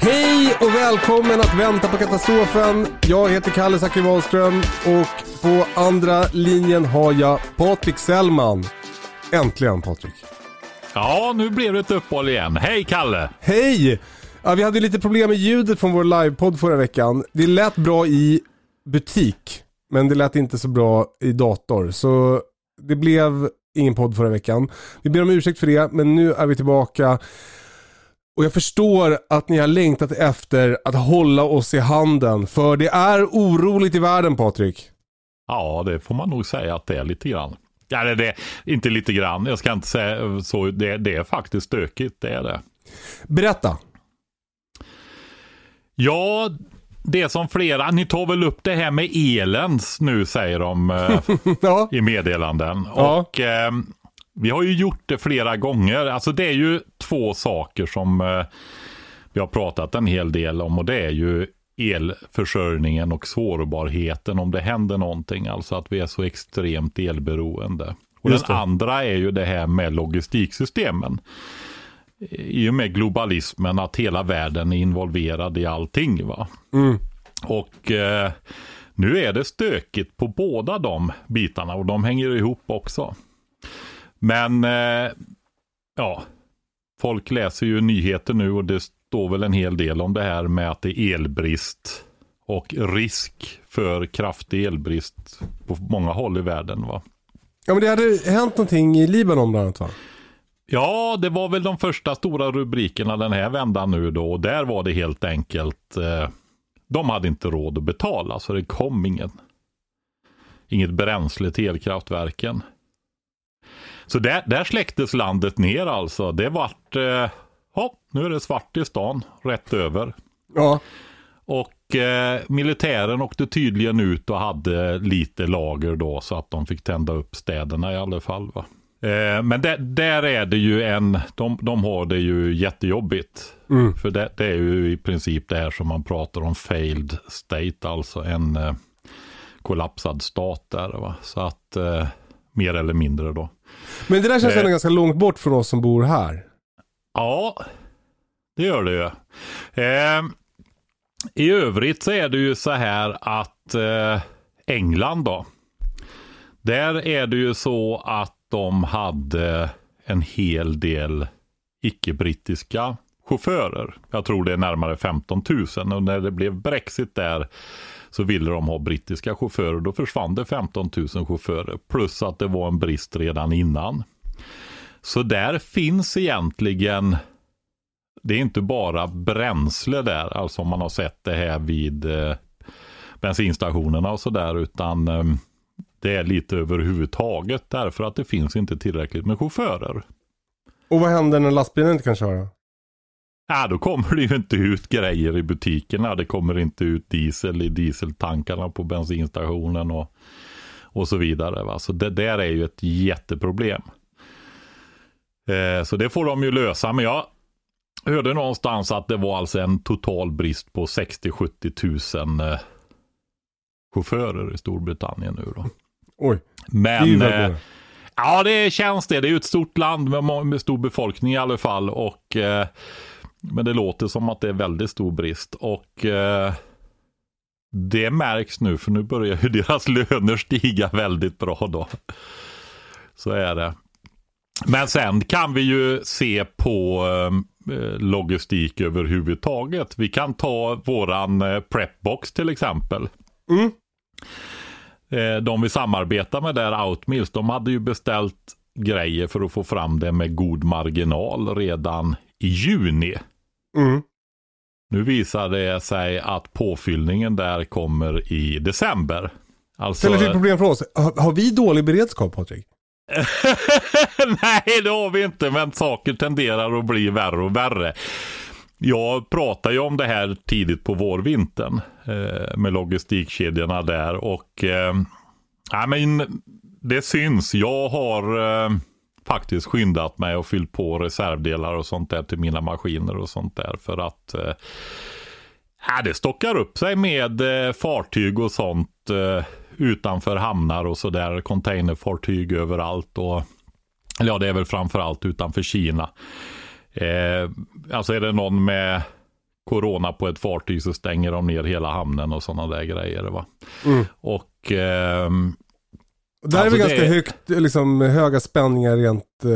Hej och välkommen att vänta på katastrofen. Jag heter Kalle Zackari Wahlström och på andra linjen har jag Patrik Sellman. Äntligen Patrik. Ja, nu blev det ett uppehåll igen. Hej Kalle! Hej! Ja, vi hade lite problem med ljudet från vår livepodd förra veckan. Det lät bra i butik, men det lät inte så bra i dator. Så det blev ingen podd förra veckan. Vi ber om ursäkt för det, men nu är vi tillbaka. Och jag förstår att ni har längtat efter att hålla oss i handen. För det är oroligt i världen Patrik. Ja, det får man nog säga att det är lite grann. Ja, det är inte lite grann. Jag ska inte säga så. Det, det är faktiskt stökigt, det är det. Berätta. Ja, det som flera, ni tar väl upp det här med elens nu säger de eh, Ja. i meddelanden. Ja. Och eh, vi har ju gjort det flera gånger. Alltså det är ju två saker som eh, vi har pratat en hel del om och det är ju elförsörjningen och sårbarheten om det händer någonting. Alltså att vi är så extremt elberoende. Och den andra är ju det här med logistiksystemen. I och med globalismen att hela världen är involverad i allting. va. Mm. Och eh, nu är det stökigt på båda de bitarna och de hänger ihop också. Men eh, ja, folk läser ju nyheter nu och det står väl en hel del om det här med att det är elbrist och risk för kraftig elbrist på många håll i världen. va. Ja men det hade hänt någonting i Libanon bland annat va? Ja, det var väl de första stora rubrikerna den här vändan nu då. Och där var det helt enkelt, eh, de hade inte råd att betala så det kom ingen, inget bränsle till elkraftverken. Så där, där släcktes landet ner alltså. Det vart, eh, ja, nu är det svart i stan, rätt över. Ja. Och eh, militären åkte tydligen ut och hade lite lager då så att de fick tända upp städerna i alla fall. Va? Eh, men där, där är det ju en, de, de har det ju jättejobbigt. Mm. För det, det är ju i princip det här som man pratar om failed state, alltså en eh, kollapsad stat där. Va? Så att eh, mer eller mindre då. Men det där känns Eh. ändå ganska långt bort från oss som bor här. Ja, det gör det ju. Eh, I övrigt så är det ju så här att eh, England då. Där är det ju så att de hade en hel del icke-brittiska chaufförer. Jag tror det är närmare 15 000 och när det blev Brexit där så ville de ha brittiska chaufförer. Då försvann det 15 000 chaufförer. Plus att det var en brist redan innan. Så där finns egentligen, det är inte bara bränsle där, alltså om man har sett det här vid eh, bensinstationerna och sådär, utan eh, det är lite överhuvudtaget därför att det finns inte tillräckligt med chaufförer. Och vad händer när lastbilen inte kan köra? Ja, då kommer det ju inte ut grejer i butikerna. Det kommer inte ut diesel i dieseltankarna på bensinstationen och, och så vidare. Va? Så det där är ju ett jätteproblem. Eh, så det får de ju lösa. Men jag hörde någonstans att det var alltså en total brist på 60-70 000 eh, chaufförer i Storbritannien nu då. Oj, det är Men eh. Ja, det känns det. Det är ju ett stort land med, med stor befolkning i alla fall. Och, eh, men det låter som att det är väldigt stor brist. Och eh, det märks nu, för nu börjar ju deras löner stiga väldigt bra då. Så är det. Men sen kan vi ju se på eh, logistik överhuvudtaget. Vi kan ta våran eh, prepbox till exempel. Mm. Eh, de vi samarbetar med där, Outmills, de hade ju beställt grejer för att få fram det med god marginal redan i juni. Mm. Nu visar det sig att påfyllningen där kommer i december. Alltså, Ställer till problem för oss. Har, har vi dålig beredskap Patrik? Nej, det har vi inte, men saker tenderar att bli värre och värre. Jag pratade ju om det här tidigt på vårvintern eh, med logistikkedjorna där och eh, ja, men det syns. Jag har eh, faktiskt skyndat mig och fyllt på reservdelar och sånt där till mina maskiner och sånt där för att eh, det stockar upp sig med eh, fartyg och sånt eh, utanför hamnar och sådär. Containerfartyg överallt och ja, det är väl framförallt utanför Kina. Eh, alltså är det någon med corona på ett fartyg så stänger de ner hela hamnen och sådana där grejer. Va? Mm. Och Där är Alltså, väl det ganska är- högt, liksom höga spänningar rent... eh,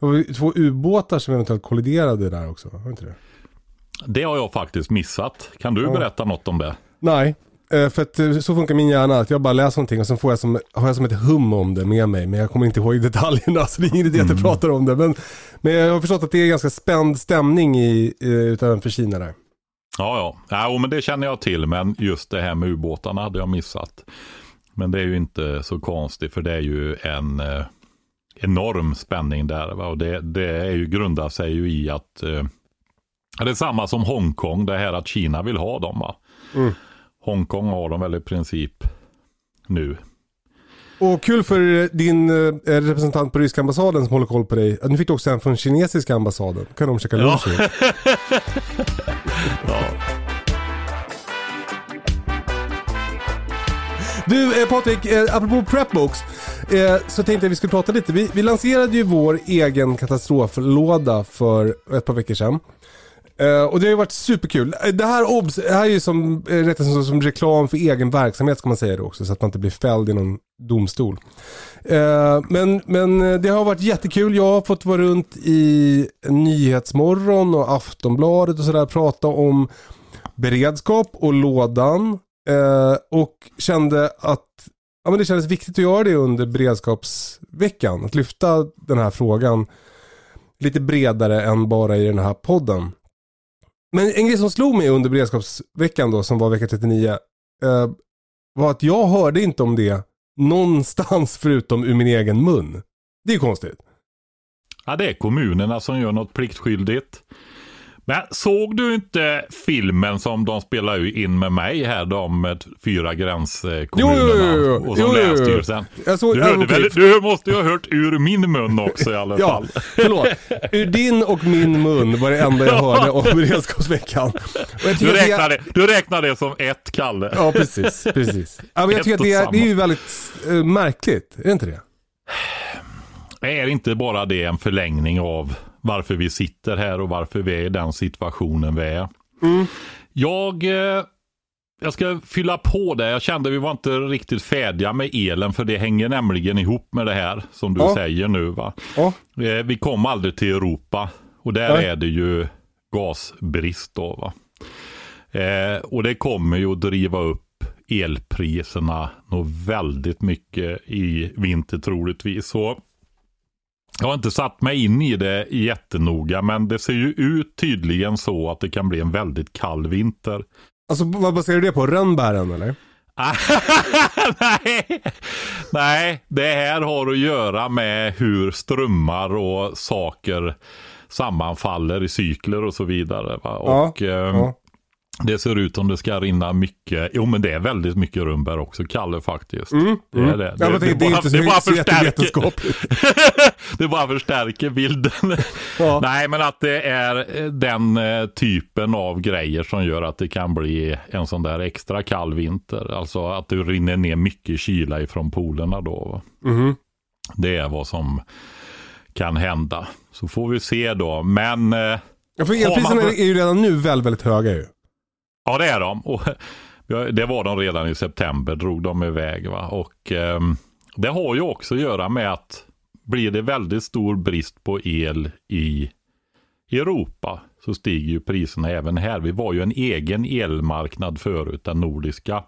Det var ju två ubåtar som eventuellt kolliderade där också, var det inte det? det har jag faktiskt missat. Kan du Ja. berätta något om det? Nej, eh, för att eh, så funkar min hjärna. Att jag bara läser någonting och sen får jag som, har jag som ett hum om det med mig. Men jag kommer inte ihåg detaljerna så det är ingen idé att jag pratar om det. Men, men jag har förstått att det är ganska spänd stämning i, eh, utanför Kina där. Ja, ja. ja men det känner jag till. Men just det här med ubåtarna hade jag missat. Men det är ju inte så konstigt för det är ju en eh, enorm spänning där. Va? Och det, det är ju, grundar sig ju i att eh, det är samma som Hongkong, det här att Kina vill ha dem. Va? Mm. Hongkong har de väl i princip nu. Och kul för din eh, representant på ryska ambassaden som håller koll på dig. Nu fick du också en från kinesiska ambassaden. kan de käka lunch Ja. Ja. Du eh, Patrik, eh, apropå prepbooks. Eh, så tänkte jag vi skulle prata lite. Vi, vi lanserade ju vår egen katastroflåda för ett par veckor sedan. Uh, och det har ju varit superkul. Eh, det här, obs, det här är ju som, eh, rätt som, som reklam för egen verksamhet ska man säga det också. Så att man inte blir fälld i någon domstol. Uh, men, men det har varit jättekul. Jag har fått vara runt i Nyhetsmorgon och Aftonbladet och sådär. Prata om beredskap och lådan. Eh, och kände att ja, men det kändes viktigt att göra det under beredskapsveckan. Att lyfta den här frågan lite bredare än bara i den här podden. Men en grej som slog mig under beredskapsveckan då, som var vecka 39, eh, var att jag hörde inte om det någonstans förutom ur min egen mun. Det är ju konstigt. Ja, det är kommunerna som gör något pliktskyldigt. Men såg du inte filmen som de spelar in med mig här, de fyra gränskommunerna Jo, jo, jo, och som. Länsstyrelsen? Såg, Du, ja, hörde väl, du måste ju ha hört ur min mun också i alla Ja, fall. förlåt. Ur din och min mun var det enda jag hörde om beredskapsveckan. Du räknar, det, du räknar det som ett, Kalle. Ja, precis. precis. Ja, men jag tycker att det är, det är ju väldigt eh, märkligt. Är det inte det? Är inte bara det en förlängning av varför vi sitter här och varför vi är i den situationen vi är? Mm. Jag, eh, jag ska fylla på det. Jag kände att vi var inte riktigt färdiga med elen för det hänger nämligen ihop med det här som du Ja. säger nu. Va? Ja. Eh, Vi kom aldrig till Europa och där Nej. är det ju gasbrist. Då, va? Eh, och det kommer ju att driva upp elpriserna nog väldigt mycket i vinter troligtvis. Så jag har inte satt mig in i det jättenoga men det ser ju ut tydligen så att det kan bli en väldigt kall vinter. Alltså vad baserar du det på? Rönnbären eller? Nej. Nej, det här har att göra med hur strömmar och saker sammanfaller i cykler och så vidare. Va? Ja, Och, ehm, ja. Det ser ut som det ska rinna mycket. Jo, men det är väldigt mycket rönnbär också, Kalle faktiskt. Mm, Det är det. Ja, men det, det är bara- inte det bara förstärker- det bara förstärker bilden. Ja. Nej, men att det är eh, den eh, typen av grejer som gör att det kan bli en sån där extra kall vinter. Alltså att det rinner ner mycket kyla ifrån polerna då. Mhm. Det är vad som kan hända. Så får vi se då. Men eh, Ja, för man elpriserna för- är ju redan nu väldigt, väldigt höga ju. Ja, det är de. Och, det var de redan i september, drog de iväg. Va? Och eh, det har ju också att göra med att blir det väldigt stor brist på el i Europa så stiger ju priserna även här. Vi var ju en egen elmarknad förut, den nordiska.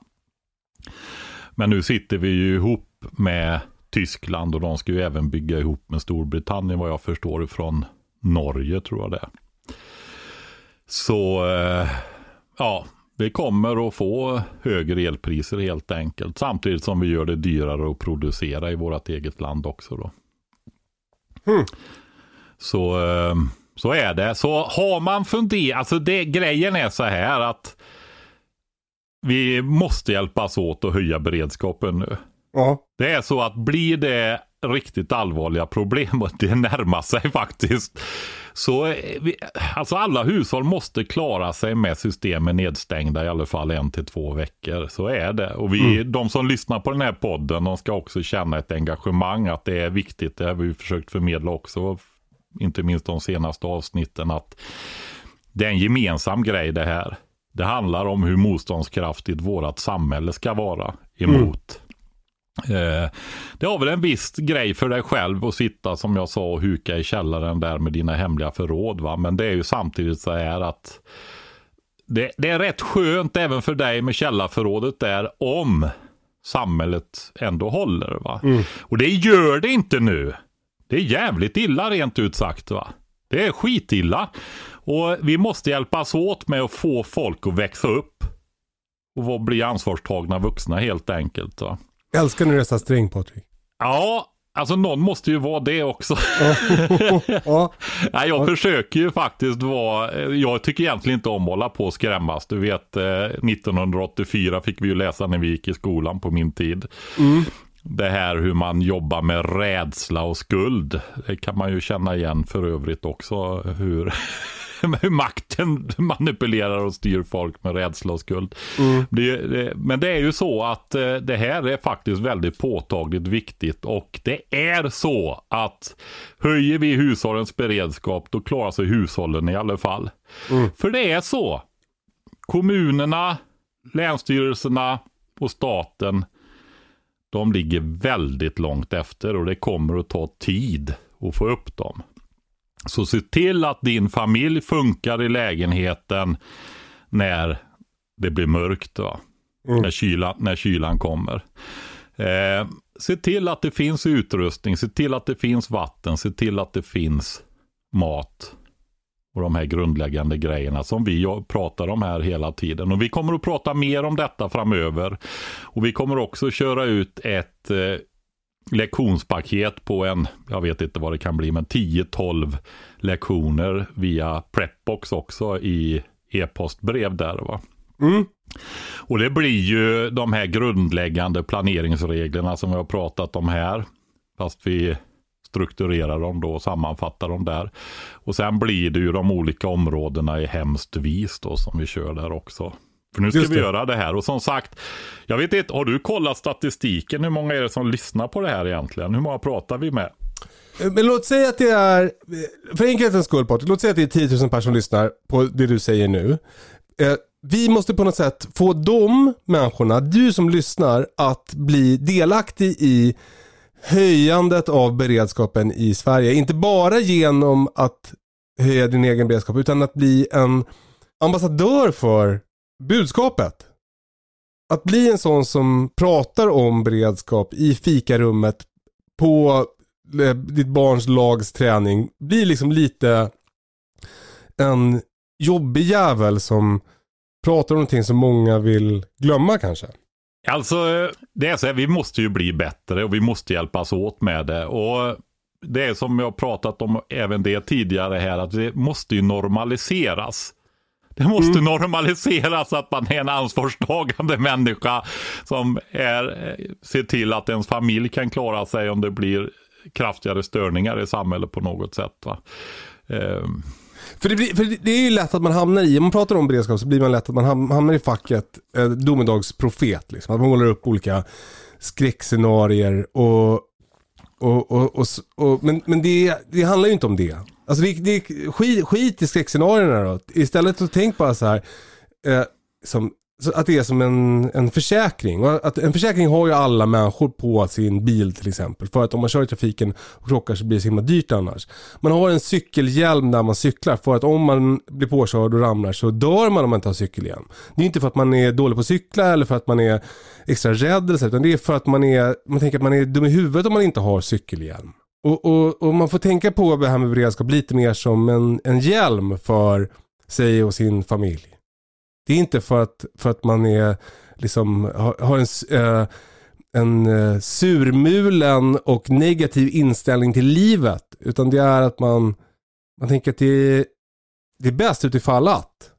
Men nu sitter vi ju ihop med Tyskland och de ska ju även bygga ihop med Storbritannien vad jag förstår från Norge tror jag det är. Så eh, ja, vi kommer att få högre elpriser helt enkelt. Samtidigt som vi gör det dyrare att producera i vårt eget land också. Då. Hmm. Så, eh, så är det. Så har man funderat, alltså det, grejen är så här att vi måste hjälpas åt att höja beredskapen nu. Ja. Det är så att blir det riktigt allvarliga problem och det närmar sig faktiskt. Så eh, alltså alla hushåll måste klara sig med systemen nedstängda i alla fall en till två veckor. Så är det. Och vi, de som lyssnar på den här podden, de ska också känna ett engagemang att det är viktigt. Det har vi försökt förmedla också, inte minst de senaste avsnitten, att det är en gemensam grej det här. Det handlar om hur motståndskraftigt vårt samhälle ska vara emot. Mm. Eh, det har väl en viss grej för dig själv att sitta som jag sa och huka i källaren där med dina hemliga förråd. Va? Men det är ju samtidigt så här att det, det är rätt skönt även för dig med källarförrådet där om samhället ändå håller. Va? Mm. Och det gör det inte nu. Det är jävligt illa rent ut sagt. Va? Det är skitilla. Och vi måste hjälpas åt med att få folk att växa upp. Och bli ansvarstagna vuxna helt enkelt. Va? Älskar när du är sträng Patrik. Ja, Alltså någon måste ju vara det också. ja. Nej, jag försöker ju faktiskt vara, jag tycker egentligen inte om att hålla på och skrämmas. Du vet, 1984 eh, fick vi ju läsa när vi gick i skolan på min tid. Mm. Det här hur man jobbar med rädsla och skuld. Det kan man ju känna igen för övrigt också. Hur hur makten manipulerar och styr folk med rädsla och skuld. Mm. Det, det, men det är ju så att eh, det här är faktiskt väldigt påtagligt viktigt och det är så att höjer vi hushållens beredskap då klarar sig hushållen i alla fall. Mm. För det är så. Kommunerna, länsstyrelserna och staten de ligger väldigt långt efter och det kommer att ta tid att få upp dem. Så se till att din familj funkar i lägenheten när det blir mörkt. Va? Mm. När, kyla, när kylan kommer. Eh, se till att det finns utrustning, se till att det finns vatten, se till att det finns mat. Och de här grundläggande grejerna som vi pratar om här hela tiden. Och vi kommer att prata mer om detta framöver. Och vi kommer också köra ut ett eh, lektionspaket på en, jag vet inte vad det kan bli, men 10-12 lektioner via Prepbox också i e-postbrev där. Va? Mm. Och det blir ju de här grundläggande planeringsreglerna som vi har pratat om här. Fast vi strukturerar dem då och sammanfattar dem där. Och sen blir det ju de olika områdena i hemskt vis då som vi kör där också. För nu ska vi göra det här. Och som sagt, jag vet inte, har du kollat statistiken? Hur många är det som lyssnar på det här egentligen? Hur många pratar vi med? Eh, men låt säga att det är, för enkelhetens skull Patrik, låt säga att det är 10 000 personer som lyssnar på det du säger nu. Eh, vi måste på något sätt få de människorna, du som lyssnar, att bli delaktig i höjandet av beredskapen i Sverige. Inte bara genom att höja din egen beredskap utan att bli en ambassadör för budskapet. Att bli en sån som pratar om beredskap i fikarummet på eh, ditt barns lags träning blir liksom lite en jobbig jävel som pratar om någonting som många vill glömma kanske. Alltså, det är så här, vi måste ju bli bättre och vi måste hjälpas åt med det. Och det är som jag pratat om även det tidigare här, att det måste ju normaliseras. Det måste mm. normaliseras att man är en ansvarstagande människa som är, ser till att ens familj kan klara sig om det blir kraftigare störningar i samhället på något sätt. Va? Um. För, det, blir, för det är ju lätt att man hamnar i, om man pratar om beredskap så blir man lätt att man hamnar i facket eh, domedagsprofet. Liksom. Att man målar upp olika skräckscenarier och, och, och, och, och men, men det, det handlar ju inte om det. Alltså det, det skit, skit i skräckscenarierna då. Istället så tänk bara så här. Eh, som, att det är som en, en försäkring. Och att en försäkring har ju alla människor på sin bil till exempel. För att om man kör i trafiken och krockar så blir det så himla dyrt annars. Man har en cykelhjälm när man cyklar för att om man blir påkörd och ramlar så dör man om man inte har cykelhjälm. Det är inte för att man är dålig på att cykla eller för att man är extra rädd eller så, utan det är för att man, är, man tänker att man är dum i huvudet om man inte har cykelhjälm. Och, och, och, man får tänka på det här med beredskap lite mer som en, en hjälm för sig och sin familj. Det är inte för att, för att man är, liksom, har, har en, eh, en eh, surmulen och negativ inställning till livet. Utan det är att man, man tänker att det är, det är bäst utifall att.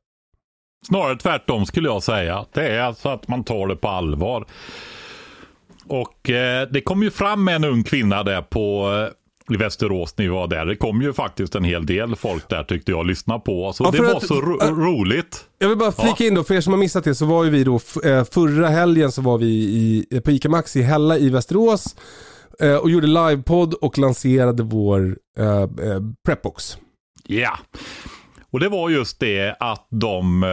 Snarare tvärtom skulle jag säga. Det är alltså att man tar det på allvar. Och eh, det kom ju fram en ung kvinna där på eh, i Västerås när vi var där. Det kom ju faktiskt en hel del folk där tyckte jag lyssna på. Så ja, det var att, så ro äh, roligt. Jag vill bara flika ja. in då, för er som har missat det så var ju vi då eh, förra helgen så var vi i, på ICA Maxi i Hälla i Västerås eh, och gjorde livepodd och lanserade vår eh, eh, Prepbox. Ja. Och det var just det att de eh,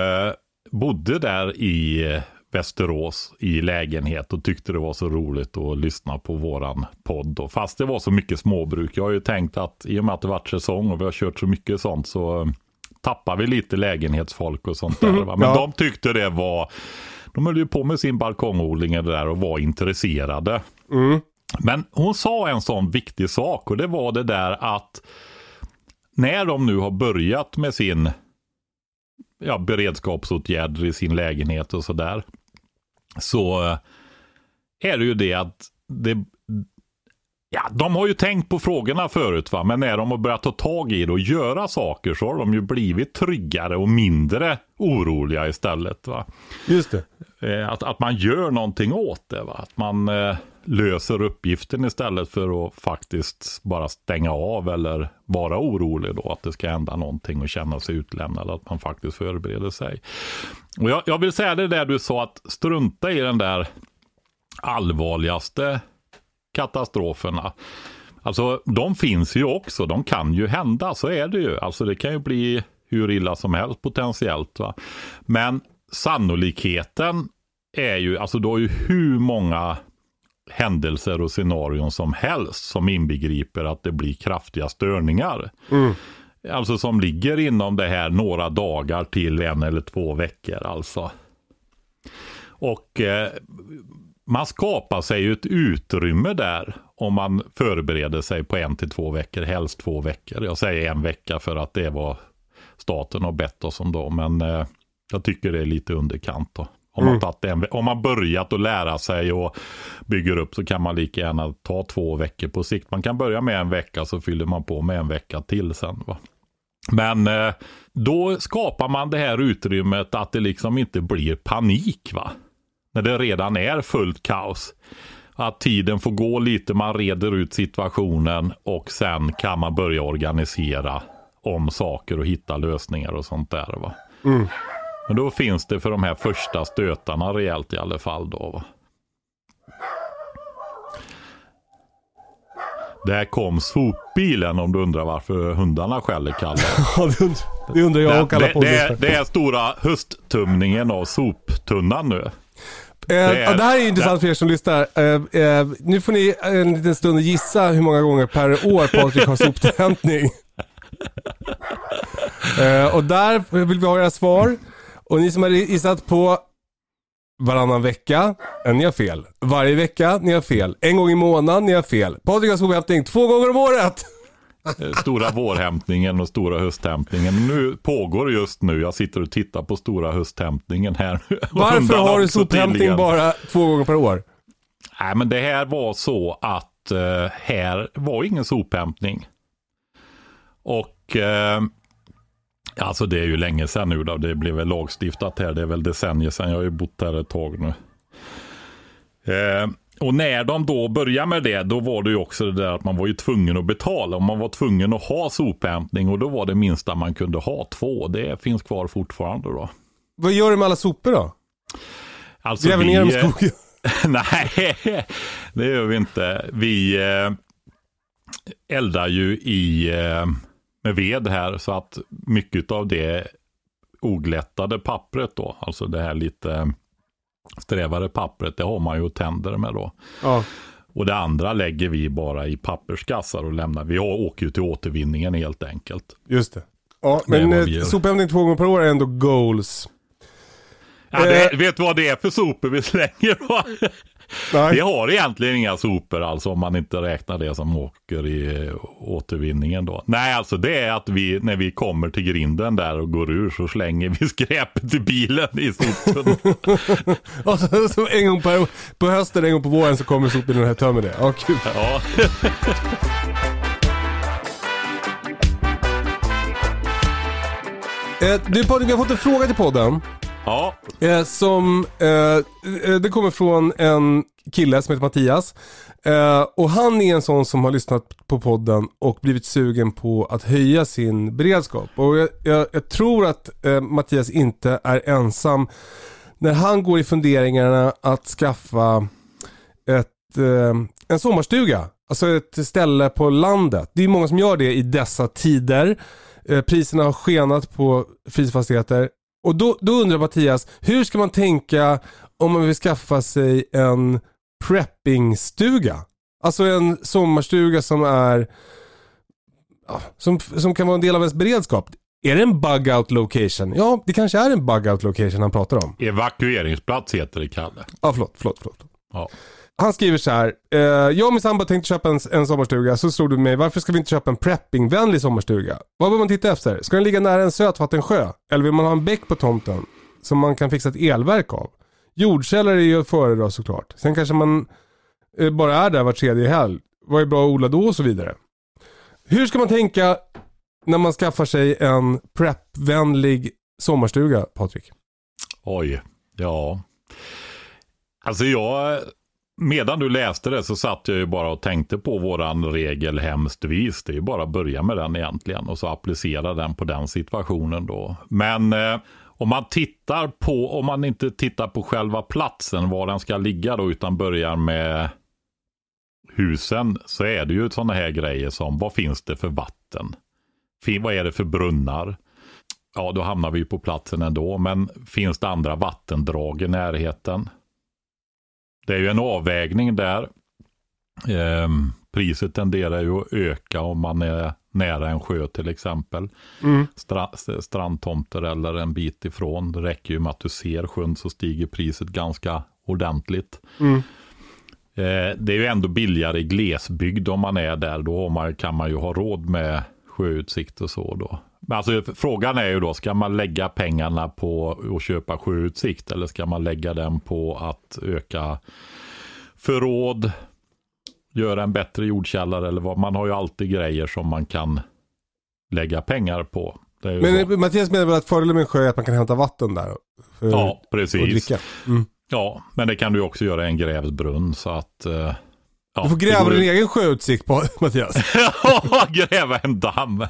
bodde där i eh, Västerås i lägenhet och tyckte det var så roligt att lyssna på våran podd. Och fast det var så mycket småbruk. Jag har ju tänkt att i och med att det varit säsong och vi har kört så mycket sånt så eh, tappar vi lite lägenhetsfolk och sånt där. Va? Men Ja. de tyckte det var, de höll ju på med sin balkongodling och det där och var intresserade. Mm. Men hon sa en sån viktig sak och det var det där att när de nu har börjat med sin ja, beredskapsåtgärder i sin lägenhet och sådär. Så eh, är det ju det att det, ja, de har ju tänkt på frågorna förut va, men när de har börjat ta tag i det och göra saker så har de ju blivit tryggare och mindre oroliga istället. Va? Just det. Eh, Att, att man gör någonting åt det. Va? Att man eh, löser uppgiften istället för att faktiskt bara stänga av eller vara orolig då att det ska hända någonting och känna sig utlämnad. Att man faktiskt förbereder sig. Och jag, jag vill säga det där du sa att strunta i den där allvarligaste katastroferna. Alltså de finns ju också, de kan ju hända, så är det ju. Alltså det kan ju bli hur illa som helst potentiellt. Va? Men sannolikheten är ju, alltså du har ju hur många händelser och scenarion som helst som inbegriper att det blir kraftiga störningar. Mm. Alltså som ligger inom det här några dagar till en eller två veckor alltså. Och eh, man skapar sig ju ett utrymme där om man förbereder sig på en till två veckor, helst två veckor. Jag säger en vecka för att det är vad staten har bett oss om då, men eh, jag tycker det är lite underkant då. Om, man tagit en, om man börjat att lära sig och bygger upp så kan man lika gärna ta två veckor på sikt. Man kan börja med en vecka så fyller man på med en vecka till sen. Va? Men eh, då skapar man det här utrymmet att det liksom inte blir panik. va? När det redan är fullt kaos. Att tiden får gå lite, man reder ut situationen och sen kan man börja organisera om saker och hitta lösningar och sånt där. Va? Men då finns det för de här första stötarna rejält i alla fall då. Va? Där kom sopbilen om du undrar varför hundarna skäller Kalle. Ja, det undrar, det jag och alla det, det, är, det är stora hösttumningen av soptunnan nu. Eh, är- ja, det här är intressant för er som lyssnar. Eh, eh, nu får ni en liten stund gissa hur många gånger per år Patrik har soptänthämtning. eh, och där vill vi ha era svar. Och ni som har gissat på varannan vecka, eh, ni har fel. Varje vecka, ni har fel. En gång i månaden, ni har fel. Patrik har sophämtning två gånger om året. Eh, Stora vårhämtningen och stora hösthämtningen. Nu pågår just nu, jag sitter och tittar på stora hösthämtningen här. Varför har du sophämtning bara två gånger per år? Nej, men det här var så att eh, här var ingen sophämtning. Och eh, alltså det är ju länge sedan nu då. Det blev väl lagstiftat här. Det är väl decennier sedan. Jag har ju bott här ett tag nu. Eh, och när de då började med det, då var det ju också det där att man var ju tvungen att betala. Och man var tvungen att ha sophämtning och då var det minsta man kunde ha två. Det finns kvar fortfarande då. Vad gör du med alla sopor då? Alltså Gräver vi, ner dem i eh, skogen? Nej, det gör vi inte. Vi eh, eldar ju i, eh, med ved här så att mycket av det oglättade pappret då, alltså det här lite strävare pappret, det har man ju tänder med då. Ja. Och det andra lägger vi bara i papperskassar och lämnar. Vi åker ju till återvinningen helt enkelt. Just det. Ja, men eh, sophämtning två gånger per år är ändå goals. Ja, det, Eh. vet du vad det är för sopor vi slänger då? Nej. Vi har egentligen inga sopor alltså om man inte räknar det som åker i återvinningen då. Nej, alltså det är att vi när vi kommer till grinden där och går ur så slänger vi skräpet i bilen i soptunnan. Och så, en gång per, på hösten, en gång på våren så kommer sopbilen och tömmer det. Ja, kul. ja. Eh, du Patrik, vi har fått en fråga till podden ja, Eh, som, eh, eh, det kommer från en kille som heter Mattias. Eh, och han är en sån som har lyssnat på podden och blivit sugen på att höja sin beredskap. Och jag, jag, jag tror att eh, Mattias inte är ensam när han går i funderingarna att skaffa ett, eh, en sommarstuga. Alltså ett ställe på landet. Det är många som gör det i dessa tider. Eh, priserna har skenat på fritidsfastigheter. Och då, då undrar Mattias, hur ska man tänka om man vill skaffa sig en preppingstuga? Alltså en sommarstuga som är som, som kan vara en del av ens beredskap. Är det en bug out location? Ja, det kanske är en bug out location han pratar om. Evakueringsplats heter det, Kalle. Ja, förlåt, förlåt, förlåt. Ja. Han skriver så här. Eh, jag och min sambo tänkte köpa en, en sommarstuga. Så slog det mig, varför ska vi inte köpa en preppingvänlig sommarstuga? Vad bör man titta efter? Ska den ligga nära en sötvattensjö? Eller vill man ha en bäck på tomten? Som man kan fixa ett elverk av? Jordkällare är ju att föredra såklart. Sen kanske man eh, bara är där var tredje helg. Vad är bra att odla då och så vidare. Hur ska man tänka när man skaffar sig en preppvänlig sommarstuga, Patrik? Oj, ja. Alltså jag, medan du läste det så satt jag ju bara och tänkte på våran regel hemskt vis. Det är ju bara att börja med den egentligen och så applicera den på den situationen då. Men eh, om man tittar på, om man inte tittar på själva platsen var den ska ligga då utan börjar med husen så är det ju sådana här grejer som vad finns det för vatten? Vad är det för brunnar? Ja, då hamnar vi på platsen ändå, men finns det andra vattendrag i närheten? Det är ju en avvägning där. Eh, priset tenderar ju att öka om man är nära en sjö till exempel. Mm. Stra strandtomter eller en bit ifrån. Det räcker ju med att du ser sjön så stiger priset ganska ordentligt. Mm. Eh, det är ju ändå billigare i glesbygd om man är där. Då man, kan man ju ha råd med sjöutsikt och så då. Men alltså, frågan är ju då, ska man lägga pengarna på att köpa sjöutsikt eller ska man lägga den på att öka förråd, göra en bättre jordkällare eller vad. Man har ju alltid grejer som man kan lägga pengar på. Men bra. Mattias menar väl att fördelen med en sjö är att man kan hämta vatten där? För ja, precis. Mm. Ja, men det kan du också göra i en grävd brunn så att eh, Ja, du får gräva din egen sjöutsikt på Mattias. Ja, gräva en damm.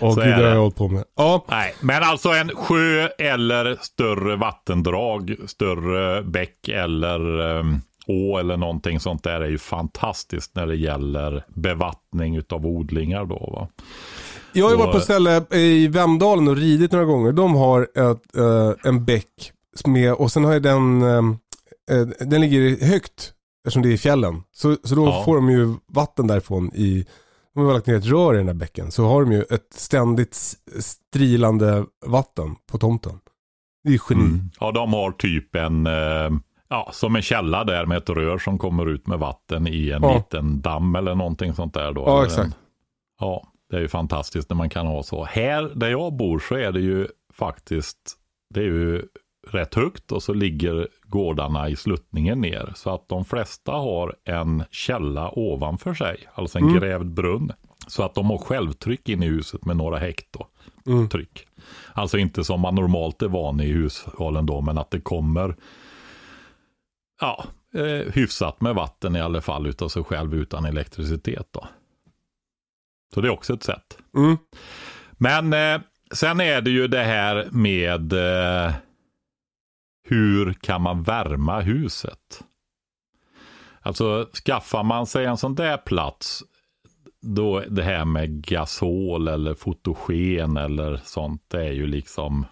Åh gud, det har jag hållit på med. Ja. Nej, men alltså en sjö eller större vattendrag, större bäck eller um, å eller någonting sånt där är ju fantastiskt när det gäller bevattning av odlingar då va. Jag har ju varit på ställe i Vemdalen och ridit några gånger. De har ett, uh, en bäck med, och sen har jag den, uh, den ligger högt eftersom det är i fjällen. Så, så då ja. får de ju vatten därifrån i, de har lagt ner ett rör i den där bäcken, så har de ju ett ständigt strilande vatten på tomten. Det är geni. Mm. Ja, de har typ en, eh, ja, som en källa där med ett rör som kommer ut med vatten i en ja. liten damm eller någonting sånt där då. Ja, exakt. En, ja, det är ju fantastiskt när man kan ha så. Här där jag bor så är det ju faktiskt, det är ju rätt högt och så ligger gårdarna i sluttningen ner. Så att de flesta har en källa ovanför sig, alltså en mm. grävd brunn. Så att de har självtryck in i huset med några hekto mm. tryck. Alltså inte som man normalt är van i hushållen då, men att det kommer ja, eh, hyfsat med vatten i alla fall utav sig själv utan elektricitet. Då. Så det är också ett sätt. Mm. Men eh, sen är det ju det här med eh, hur kan man värma huset? Alltså skaffar man sig en sån där plats, då det här med gasol eller fotogen eller sånt, det är ju liksom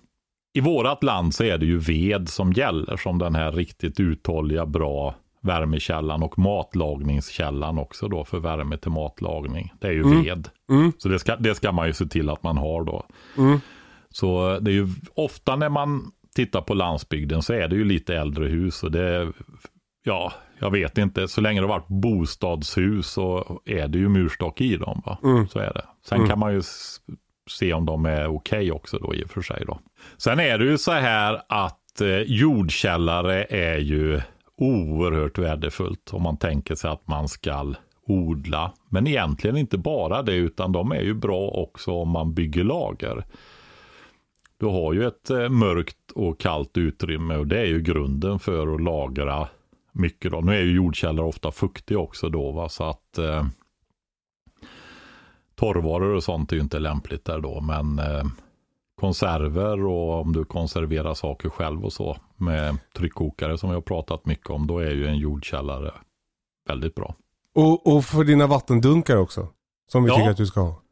i vårat land så är det ju ved som gäller som den här riktigt uthålliga bra värmekällan och matlagningskällan också då för värme till matlagning. Det är ju mm. ved. Mm. Så det ska, det ska man ju se till att man har då. Mm. Så det är ju ofta när man tittar på landsbygden så är det ju lite äldre hus och det, ja, jag vet inte, så länge det har varit bostadshus så är det ju murstock i dem. Va? Mm. Så är det. Sen mm. kan man ju se om de är okej okay också då i och för sig. Då. Sen är det ju så här att eh, jordkällare är ju oerhört värdefullt om man tänker sig att man ska odla. Men egentligen inte bara det, utan de är ju bra också om man bygger lager. Du har ju ett eh, mörkt och kallt utrymme och det är ju grunden för att lagra mycket. Då. Nu är ju jordkällare ofta fuktiga också då, va? så att eh, torrvaror och sånt är ju inte lämpligt där då, men eh, konserver och om du konserverar saker själv och så med tryckkokare som vi har pratat mycket om, då är ju en jordkällare väldigt bra. Och, och för dina vattendunkar också, som vi ja. tycker att du ska ha.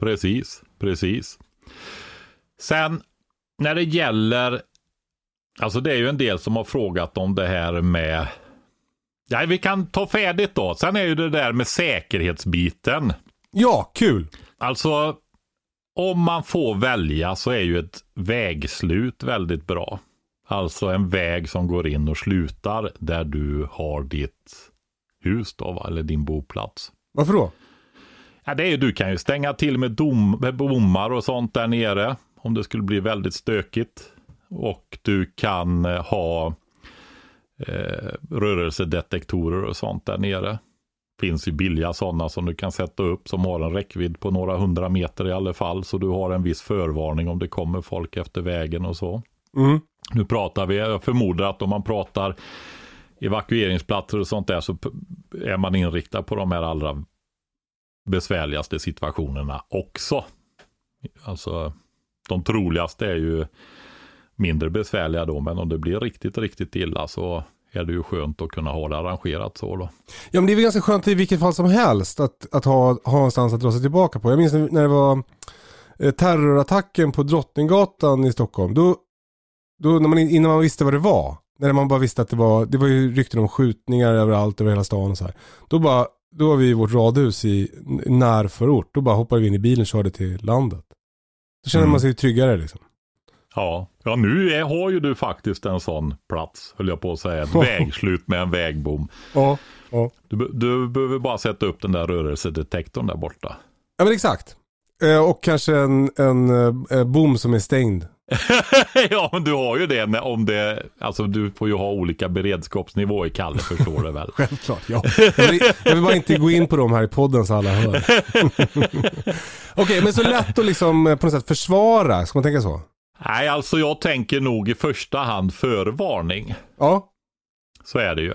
Precis, precis. Sen när det gäller, alltså det är ju en del som har frågat om det här med, ja vi kan ta färdigt då. Sen är ju det där med säkerhetsbiten. Ja, kul! Alltså, om man får välja så är ju ett vägslut väldigt bra. Alltså en väg som går in och slutar där du har ditt hus då, eller din boplats. Varför då? Ja, det är ju, du kan ju stänga till med, dom, med bommar och sånt där nere om det skulle bli väldigt stökigt. Och du kan eh, ha eh, rörelsedetektorer och sånt där nere. Finns ju billiga sådana som du kan sätta upp som har en räckvidd på några hundra meter i alla fall. Så du har en viss förvarning om det kommer folk efter vägen och så. Mm. Nu pratar vi, jag förmodar att om man pratar evakueringsplatser och sånt där så är man inriktad på de här allra besvärligaste situationerna också. Alltså de troligaste är ju mindre besvärliga då, men om det blir riktigt, riktigt illa så är det ju skönt att kunna ha det arrangerat så då. Ja men det är väl ganska skönt i vilket fall som helst att, att ha, ha någonstans att dra sig tillbaka på. Jag minns när det var eh, terrorattacken på Drottninggatan i Stockholm. Då, då när man, innan man visste vad det var, när man bara visste att det var, det var ju rykten om skjutningar överallt över hela stan och så här. Då bara, då var vi i vårt radhus i närförort. Då bara hoppade vi in i bilen och körde till landet. Då känner Mm. man sig tryggare liksom. Ja, ja nu är, har ju du faktiskt en sån plats, höll jag på att säga. Ett vägslut med en vägbom. Ja, ja. Du, du behöver bara sätta upp den där rörelsedetektorn där borta. Ja men exakt. Eh, och kanske en, en eh, bom som är stängd. ja, men du har ju det om det, alltså du får ju ha olika beredskapsnivå i Kalle, förstår du väl? Självklart, ja. Jag vill, jag vill bara inte gå in på dem här i podden så alla hör. Okej, men så lätt att liksom eh, på något sätt försvara, ska man tänka så? Nej, alltså jag tänker nog i första hand förvarning. Ja, Så är det ju.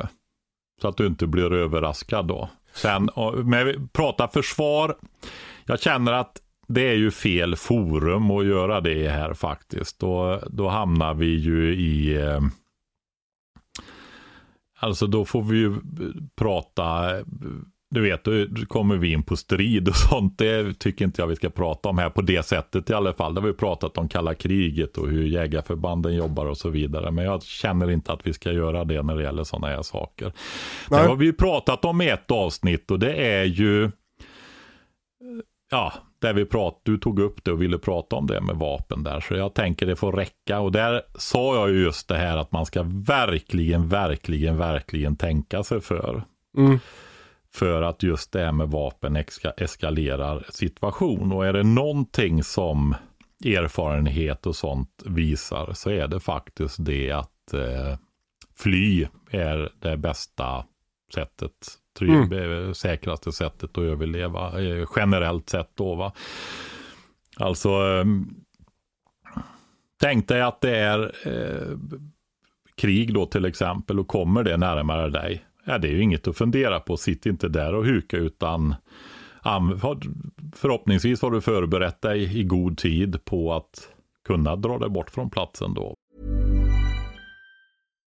Så att du inte blir överraskad då. Sen, men vi pratar försvar. Jag känner att det är ju fel forum att göra det här faktiskt. Då, då hamnar vi ju i... Eh, alltså då får vi ju prata... Du vet, då kommer vi in på strid och sånt. Det tycker inte jag vi ska prata om här på det sättet i alla fall. Det har vi pratat om kalla kriget och hur jägarförbanden jobbar och så vidare. Men jag känner inte att vi ska göra det när det gäller sådana här saker. Nej. Det har vi ju pratat om i ett avsnitt och det är ju Ja, där vi prat, du tog upp det och ville prata om det med vapen där. Så jag tänker det får räcka. Och där sa jag ju just det här att man ska verkligen, verkligen, verkligen tänka sig för. mm. För att just det här med vapen eska, eskalerar situation. Och är det någonting som erfarenhet och sånt visar så är det faktiskt det att eh, fly är det bästa sättet, trygg, eh, säkraste sättet att överleva eh, generellt sett då va. Alltså eh, tänk dig att det är eh, krig då till exempel och kommer det närmare dig. Ja, det är ju inget att fundera på. Sitt inte där och huka utan förhoppningsvis har du förberett dig i god tid på att kunna dra dig bort från platsen då.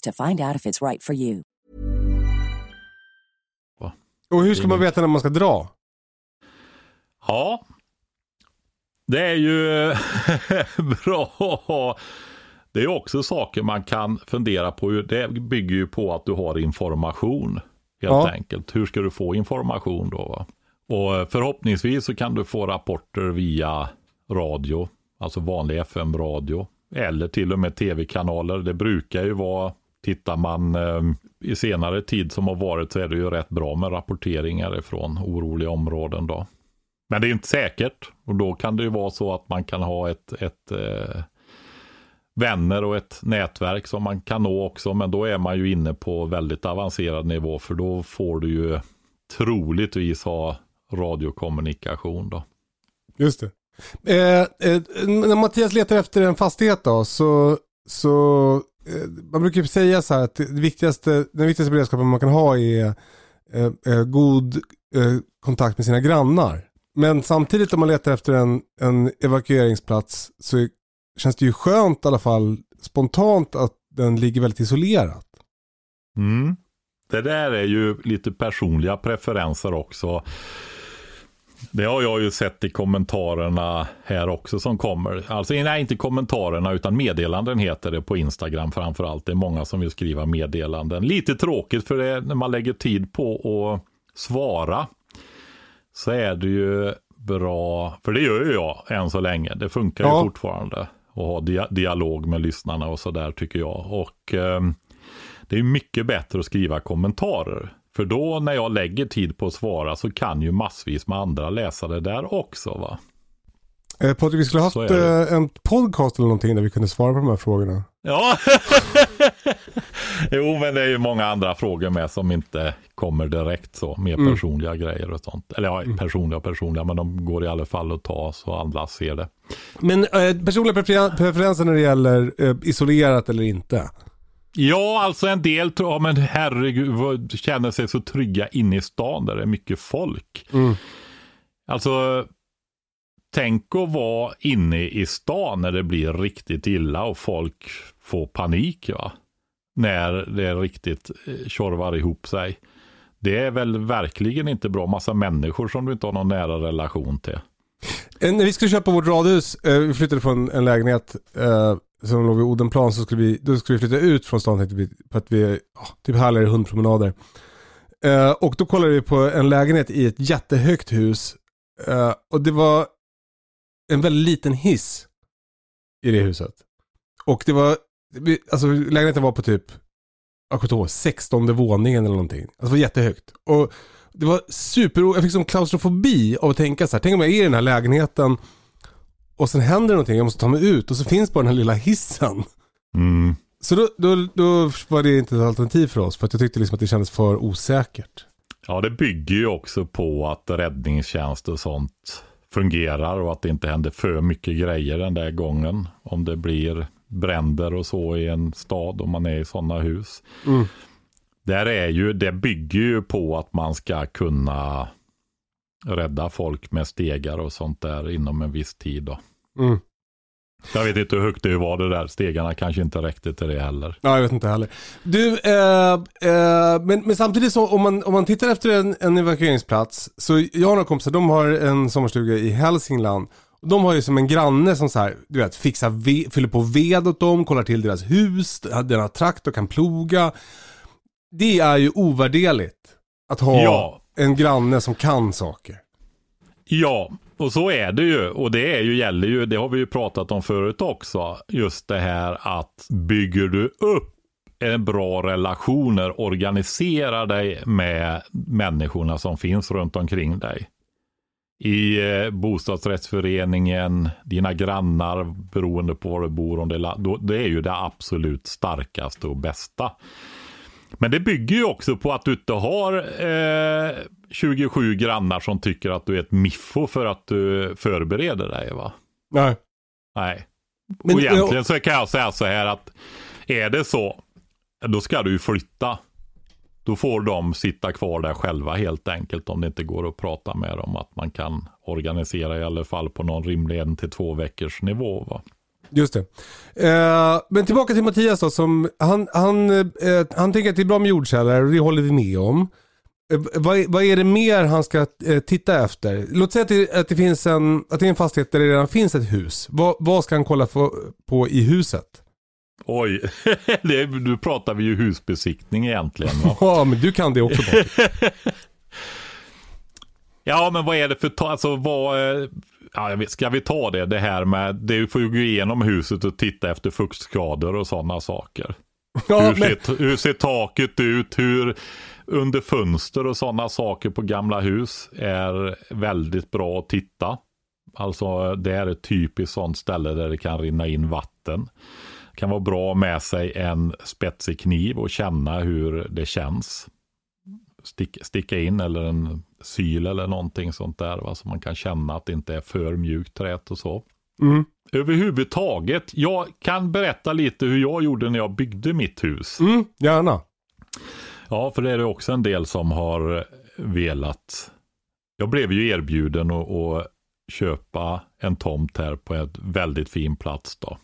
to find out if it's right for you. Och hur ska man veta när man ska dra? Ja, det är ju bra. Det är också saker man kan fundera på. Det bygger ju på att du har information. Helt Ja. enkelt. Hur ska du få information då? Va? Och förhoppningsvis så kan du få rapporter via radio, alltså vanlig FM-radio. Eller till och med tv-kanaler. Det brukar ju vara, tittar man eh, i senare tid som har varit så är det ju rätt bra med rapporteringar ifrån oroliga områden då. Men det är inte säkert och då kan det ju vara så att man kan ha ett, ett eh, vänner och ett nätverk som man kan nå också. Men då är man ju inne på väldigt avancerad nivå för då får du ju troligtvis ha radiokommunikation då. Just det. Eh, eh, när Mattias letar efter en fastighet då så, så eh, man brukar säga så här att det viktigaste, den viktigaste beredskapen man kan ha är eh, eh, god eh, kontakt med sina grannar. Men samtidigt om man letar efter en, en evakueringsplats så känns det ju skönt i alla fall spontant att den ligger väldigt isolerat. Mm. Det där är ju lite personliga preferenser också. Det har jag ju sett i kommentarerna här också som kommer. Alltså nej, inte kommentarerna utan meddelanden heter det på Instagram framförallt. Det är många som vill skriva meddelanden. Lite tråkigt för det när man lägger tid på att svara. Så är det ju bra, för det gör ju jag än så länge. Det funkar ja. ju fortfarande. Att ha dia dialog med lyssnarna och sådär tycker jag. Och eh, det är mycket bättre att skriva kommentarer. För då när jag lägger tid på att svara så kan ju massvis med andra läsa det där också va. Eh, Patrik, vi skulle haft eh, en podcast eller någonting där vi kunde svara på de här frågorna. Ja, jo men det är ju många andra frågor med som inte kommer direkt så. Mer mm. personliga grejer och sånt. Eller ja, mm. personliga och personliga men de går i alla fall att ta så andra ser det. Men eh, personliga preferenser när det gäller eh, isolerat eller inte? Ja, alltså en del tror, ja, men herregud, känner sig så trygga inne i stan där det är mycket folk. Mm. Alltså, tänk att vara inne i stan när det blir riktigt illa och folk får panik. Va? När det riktigt eh, tjorvar ihop sig. Det är väl verkligen inte bra. Massa människor som du inte har någon nära relation till. Eh, när vi skulle köpa vårt radhus, eh, vi flyttade från en lägenhet som låg vid Odenplan så skulle vi, då skulle vi flytta ut från stan tänkte vi, för att vi, ja, typ härligare hundpromenader. Eh, och då kollade vi på en lägenhet i ett jättehögt hus. eh, och det var en väldigt liten hiss i det huset. Och det var, alltså lägenheten var på typ, jag kommer inte 16 våningen eller någonting. Alltså det var jättehögt. Och det var super, jag fick som klaustrofobi av att tänka så här, tänk om jag är i den här lägenheten och sen händer någonting, jag måste ta mig ut och så finns bara den här lilla hissen. Mm. Så då, då, då var det inte ett alternativ för oss för att jag tyckte liksom att det kändes för osäkert. Ja, det bygger ju också på att räddningstjänst och sånt fungerar och att det inte händer för mycket grejer den där gången. Om det blir bränder och så i en stad om man är i sådana hus. Mm. Där är ju, det bygger ju på att man ska kunna rädda folk med stegar och sånt där inom en viss tid. Då. Mm. Jag vet inte hur högt det var det där. Stegarna kanske inte räckte till det heller. Ja, jag vet inte heller. Du, eh, eh, men, men, samtidigt så om man, om man tittar efter en, en evakueringsplats. Så jag har några kompisar, de har en sommarstuga i Hälsingland. De har ju som en granne som så här, du vet, fixar ve, fyller på ved åt dem, kollar till deras hus, den har traktor, kan ploga. Det är ju ovärderligt att ha ja. en granne som kan saker. Ja, och så är det ju. Och det är ju, gäller ju, det har vi ju pratat om förut också. Just det här att bygger du upp bra relationer, organisera dig med människorna som finns runt omkring dig. I eh, bostadsrättsföreningen, dina grannar, beroende på var du bor, om det, då, det är ju det absolut starkaste och bästa. Men det bygger ju också på att du inte har eh, 27 grannar som tycker att du är ett miffo för att du förbereder dig va? Nej. Nej. Men, och egentligen så kan jag säga så här att är det så, då ska du ju flytta. Då får de sitta kvar där själva helt enkelt om det inte går att prata med dem. Att man kan organisera i alla fall på någon rimlig en till två veckors nivå. Va? Just det. Eh, men tillbaka till Mattias då. Som, han, han, eh, han tänker att det är bra med jordkällare och det håller vi med om. Eh, vad, vad, är det mer han ska eh, titta efter? Låt säga att det, att det, finns en, att det är en fastighet där det redan finns ett hus. Vad, vad ska han kolla på, på i huset? Oj, nu pratar vi ju husbesiktning egentligen. ja, men du kan det också Ja, men vad är det för, alltså vad, eh, ja, ska vi ta det, det här med, det får ju gå igenom huset och titta efter fuktskador och sådana saker. Ja, hur, men, ser, hur ser taket ut? Hur under fönster och sådana saker på gamla hus är väldigt bra att titta. Alltså det är ett typiskt sånt ställe där det kan rinna in vatten. Det kan vara bra med sig en spetsig kniv och känna hur det känns. Stick, sticka in eller en syl eller någonting sånt där. Va? Så man kan känna att det inte är för mjukt trät och så mm, överhuvudtaget. Jag kan berätta lite hur jag gjorde när jag byggde mitt hus. mm, gärna. Ja, för det är det också en del som har velat. Jag blev ju erbjuden att, att köpa en tomt här på ett väldigt fin plats då.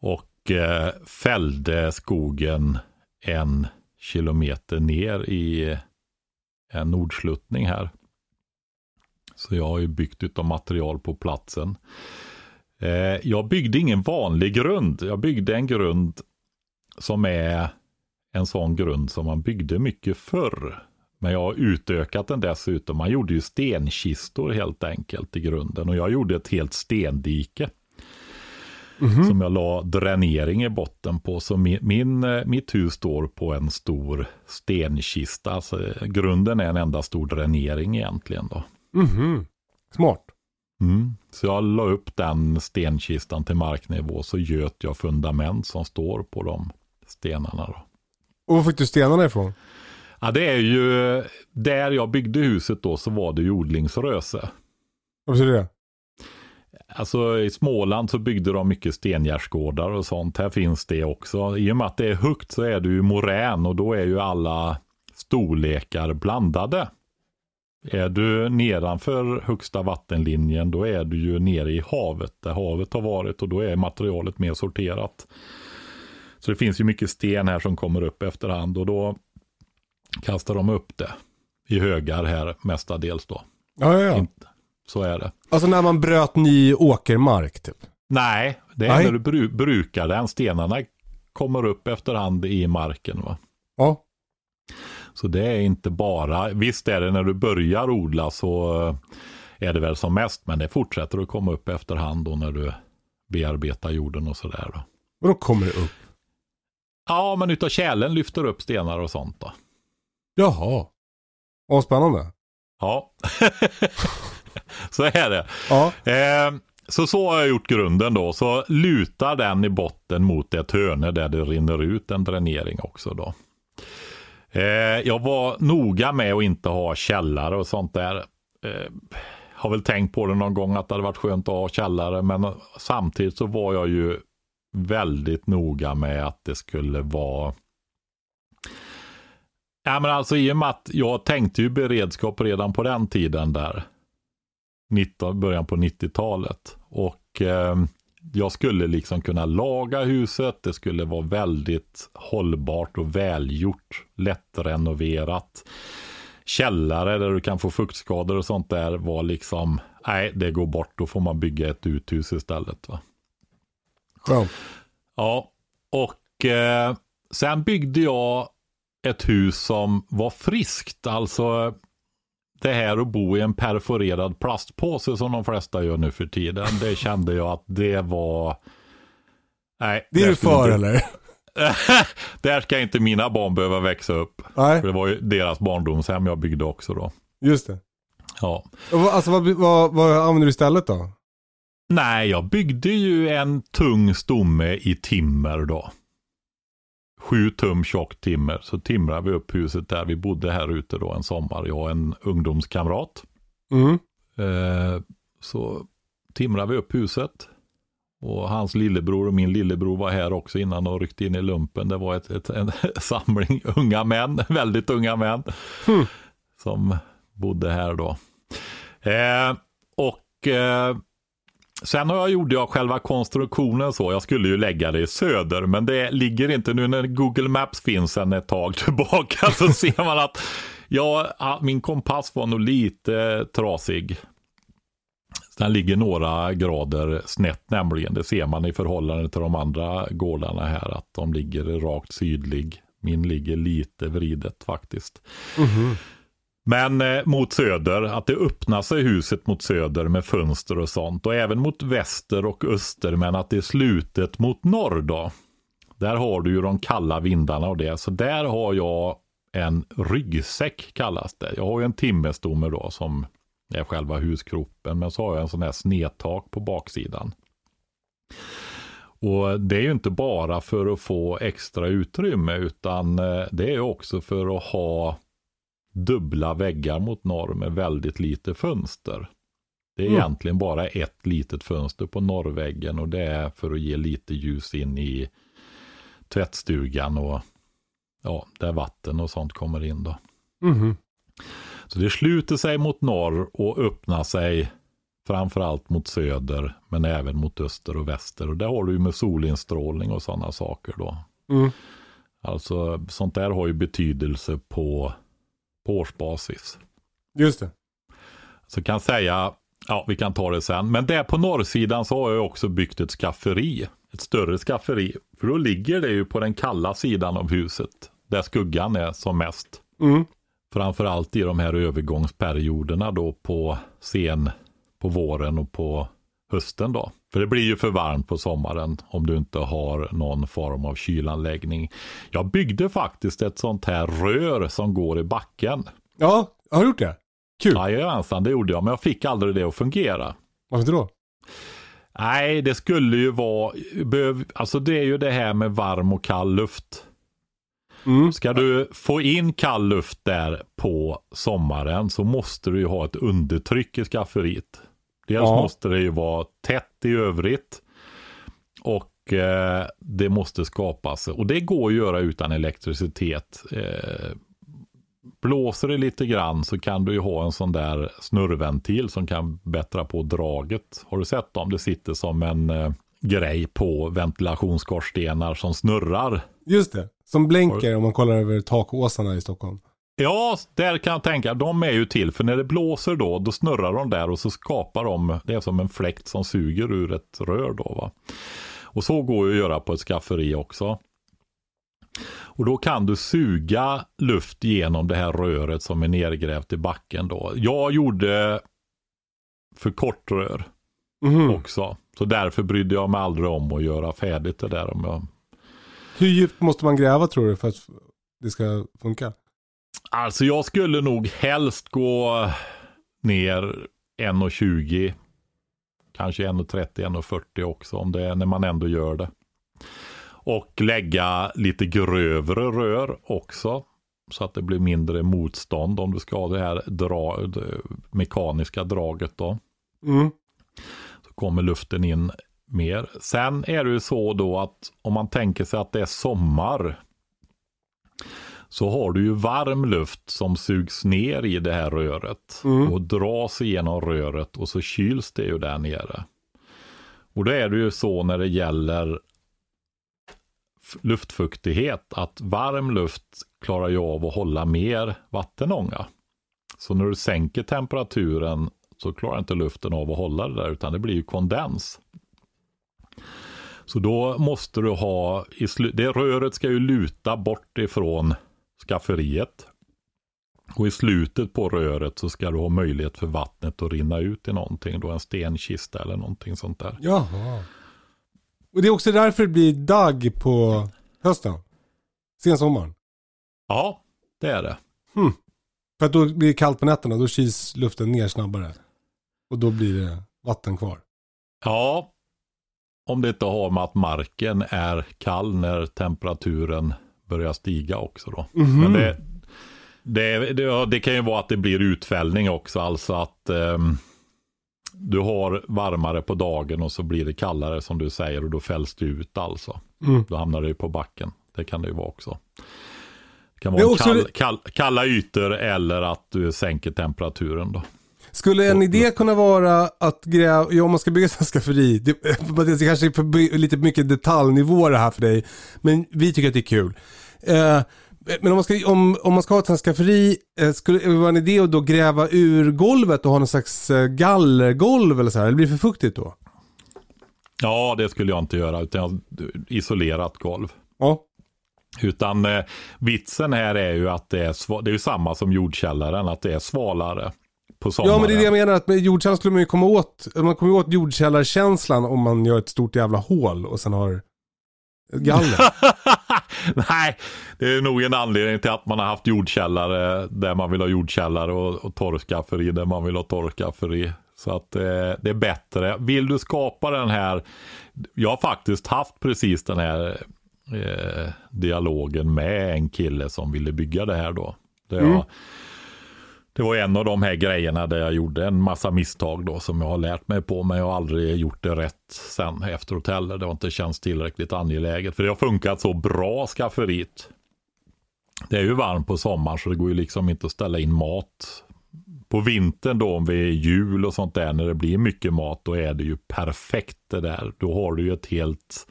Och eh, fällde skogen en kilometer ner i eh, en nordsluttning här. Så jag har ju byggt utav material på platsen. Eh, jag byggde ingen vanlig grund. Jag byggde en grund som är en sån grund som man byggde mycket förr. Men jag har utökat den dessutom. Man gjorde ju stenkistor helt enkelt i grunden. Och jag gjorde ett helt stendike. Som jag la dränering i botten på. Så min, min, eh, mitt hus står på en stor stenkista. Alltså, grunden är en enda stor dränering egentligen. då. Mhm. Smart. Mm. Så jag la upp den stenkistan till marknivå så göt jag fundament som står på de stenarna. Då. Och var fick du stenarna ifrån? Ja, det är ju där jag byggde huset då så var det ju odlingsröse. Vad betyder det? Alltså i Småland så byggde de mycket stengärdsgårdar och sånt. Här finns det också. I och med att det är högt så är det ju morän och då är ju alla storlekar blandade. Är du nedanför högsta vattenlinjen då är du ju nere i havet där havet har varit och då är materialet mer sorterat. Så det finns ju mycket sten här som kommer upp efterhand och då kastar de upp det i högar här mestadels då. Ja, ja, ja. Inte- Så är det. Alltså när man bröt ny åkermark typ. Nej, det är Nej. när du bru- brukar den. Stenarna kommer upp efterhand i marken. Va? Ja. Så det är inte bara, visst är det när du börjar odla så eh, är det väl som mest, men det fortsätter att komma upp efterhand då när du bearbetar jorden och sådär. Då. Och då kommer det upp. Ja, men utav kärlen lyfter upp stenar och sånt då. Jaha. Vad spännande. Ja, så är det. Ja. Eh, så så har jag gjort grunden då. Så lutar den i botten mot ett hörne där det rinner ut en dränering också då. Eh, jag var noga med att inte ha källare och sånt där. Eh, har väl tänkt på det någon gång att det hade varit skönt att ha källare. Men samtidigt så var jag ju väldigt noga med att det skulle vara Ja men alltså i och med att jag tänkte ju beredskap redan på den tiden där. 19, början på 90-talet. Och eh, jag skulle liksom kunna laga huset. Det skulle vara väldigt hållbart och välgjort. Lättrenoverat. Källare där du kan få fuktskador och sånt där var liksom, nej det går bort. Då får man bygga ett uthus istället. Va? Skönt. Ja, och eh, sen byggde jag ett hus som var friskt. Alltså det här att bo i en perforerad plastpåse som de flesta gör nu för tiden. Det kände jag att det var... Nej, Det är du för inte- eller? Där ska inte mina barn behöva växa upp. Nej, För det var ju deras barndomshem jag byggde också då. just det. Ja. Alltså vad, vad, vad använder du istället då? Nej, jag byggde ju en tung stomme i timmer då. Sju tum tjock timmer. Så timrade vi upp huset där. Vi bodde här ute då en sommar. Jag och en ungdomskamrat. Mm. Eh, så timrade vi upp huset. Och hans lillebror och min lillebror var här också innan och ryckte in i lumpen. Det var ett, ett, en samling unga män, väldigt unga män. Hmm. Som bodde här då. Eh, och eh, sen har jag, gjorde jag själva konstruktionen så. Jag skulle ju lägga det i söder, men det ligger inte nu när Google Maps finns sedan ett tag tillbaka. Så ser man att ja, min kompass var nog lite eh, trasig. Den ligger några grader snett nämligen. Det ser man i förhållande till de andra gårdarna här. Att de ligger rakt sydlig. Min ligger lite vridet faktiskt. Mhm. Men eh, mot söder, att det öppnar sig huset mot söder med fönster och sånt. Och även mot väster och öster, men att det är slutet mot norr då. Där har du ju de kalla vindarna och det. Så där har jag en ryggsäck kallas det. Jag har ju en timmerstomme då som är själva huskroppen. Men så har jag en sån här snedtak på baksidan. Och det är ju inte bara för att få extra utrymme utan eh, det är också för att ha dubbla väggar mot norr med väldigt lite fönster. Det är mm. egentligen bara ett litet fönster på norrväggen och det är för att ge lite ljus in i tvättstugan och ja, där vatten och sånt kommer in då. Mm. Så det sluter sig mot norr och öppnar sig framförallt mot söder men även mot öster och väster. Och det har du ju med solinstrålning och sådana saker då. Mm. Alltså sånt där har ju betydelse på, på årsbasis. Just det. Så kan säga, ja vi kan ta det sen, men där på norrsidan så har jag också byggt ett skafferi. Ett större skafferi. För då ligger det ju på den kalla sidan av huset. Där skuggan är som mest. Mm. Framförallt i de här övergångsperioderna då på sen på våren och på hösten då. För det blir ju för varmt på sommaren om du inte har någon form av kylanläggning. Jag byggde faktiskt ett sånt här rör som går i backen. Ja, har du gjort det? Kul. Jajamensan, det gjorde jag. Men jag fick aldrig det att fungera. Varför då? Nej, det skulle ju vara, alltså det är ju det här med varm och kall luft. Mm. Ska du få in kall luft där på sommaren så måste du ju ha ett undertryck i skafferiet. Dels ja. måste det ju vara tätt i övrigt. Och eh, det måste skapas. Och det går att göra utan elektricitet. Eh, blåser det lite grann så kan du ju ha en sån där snurrventil som kan bättra på draget. Har du sett dem? Det sitter som en eh, grej på ventilationsskorstenar som snurrar. Just det, som blänker om man kollar över takåsarna i Stockholm. Ja, där kan jag tänka. De är ju till för när det blåser då, då snurrar de där och så skapar de, det är som en fläkt som suger ur ett rör då va. Och så går ju att göra på ett skafferi också. Och då kan du suga luft genom det här röret som är nergrävt i backen då. Jag gjorde för kort rör mm. också. Så därför brydde jag mig aldrig om att göra färdigt det där. Om jag... Hur djupt måste man gräva tror du för att det ska funka? Alltså jag skulle nog helst gå ner 1,20 kanske 1,30, 1,40 också om det är när man ändå gör det. Och lägga lite grövre rör också. Så att det blir mindre motstånd om du ska ha det här dra, det mekaniska draget då. Mm. Så kommer luften in mer. Sen är det ju så då att om man tänker sig att det är sommar så har du ju varm luft som sugs ner i det här röret mm. och dras igenom röret och så kyls det ju där nere. Och då är det ju så när det gäller luftfuktighet att varm luft klarar ju av att hålla mer vattenånga. Så när du sänker temperaturen så klarar inte luften av att hålla det där utan det blir ju kondens. Så då måste du ha, det röret ska ju luta bort ifrån skafferiet. Och i slutet på röret så ska du ha möjlighet för vattnet att rinna ut i någonting. Då en stenkista eller någonting sånt där. Jaha. Och det är också därför det blir dagg på hösten? Sensommaren? Ja, det är det. Hmm. För att då blir det kallt på nätterna, då kyls luften ner snabbare. Och då blir det vatten kvar. Ja, om det inte har med att marken är kall när temperaturen börjar stiga också då. Mm. Men det, det, det, det, kan ju vara att det blir utfällning också, alltså att um, du har varmare på dagen och så blir det kallare som du säger och då fälls det ut alltså. Mm. Då hamnar ju på backen. Det kan det ju vara också. Det kan vara kall, kall, kalla ytor eller att du sänker temperaturen då. Skulle en idé kunna vara att gräva, ja om man ska bygga ett skafferi, det, det kanske är lite mycket detaljnivå det här för dig, men vi tycker att det är kul. Eh, men om man ska, om, om man ska ha ett skafferi, eh, skulle det vara en idé att då gräva ur golvet och ha någon slags eh, gallergolv eller så här, eller blir det för fuktigt då? Ja, det skulle jag inte göra, utan isolerat golv. Ja. Utan eh, vitsen här är ju att det är, det är samma som jordkällaren, att det är svalare på sommaren. Ja men det är det jag menar, att med jordkällaren skulle man ju komma åt, man kommer ju åt jordkällarkänslan om man gör ett stort jävla hål och sen har galler. Nej, det är nog en anledning till att man har haft jordkällare där man vill ha jordkällare och, och torrskafferi där man vill ha torrskafferi. Så att eh, det är bättre. Vill du skapa den här, jag har faktiskt haft precis den här eh, dialogen med en kille som ville bygga det här då. Det, Mm. jag, det var en av de här grejerna där jag gjorde en massa misstag då som jag har lärt mig på men jag har aldrig gjort det rätt sen efteråt heller. Det har inte känts tillräckligt angeläget för det har funkat så bra skafferiet. Det är ju varmt på sommaren så det går ju liksom inte att ställa in mat. På vintern då om vi är jul och sånt där när det blir mycket mat då är det ju perfekt det där. Då har du ju ett helt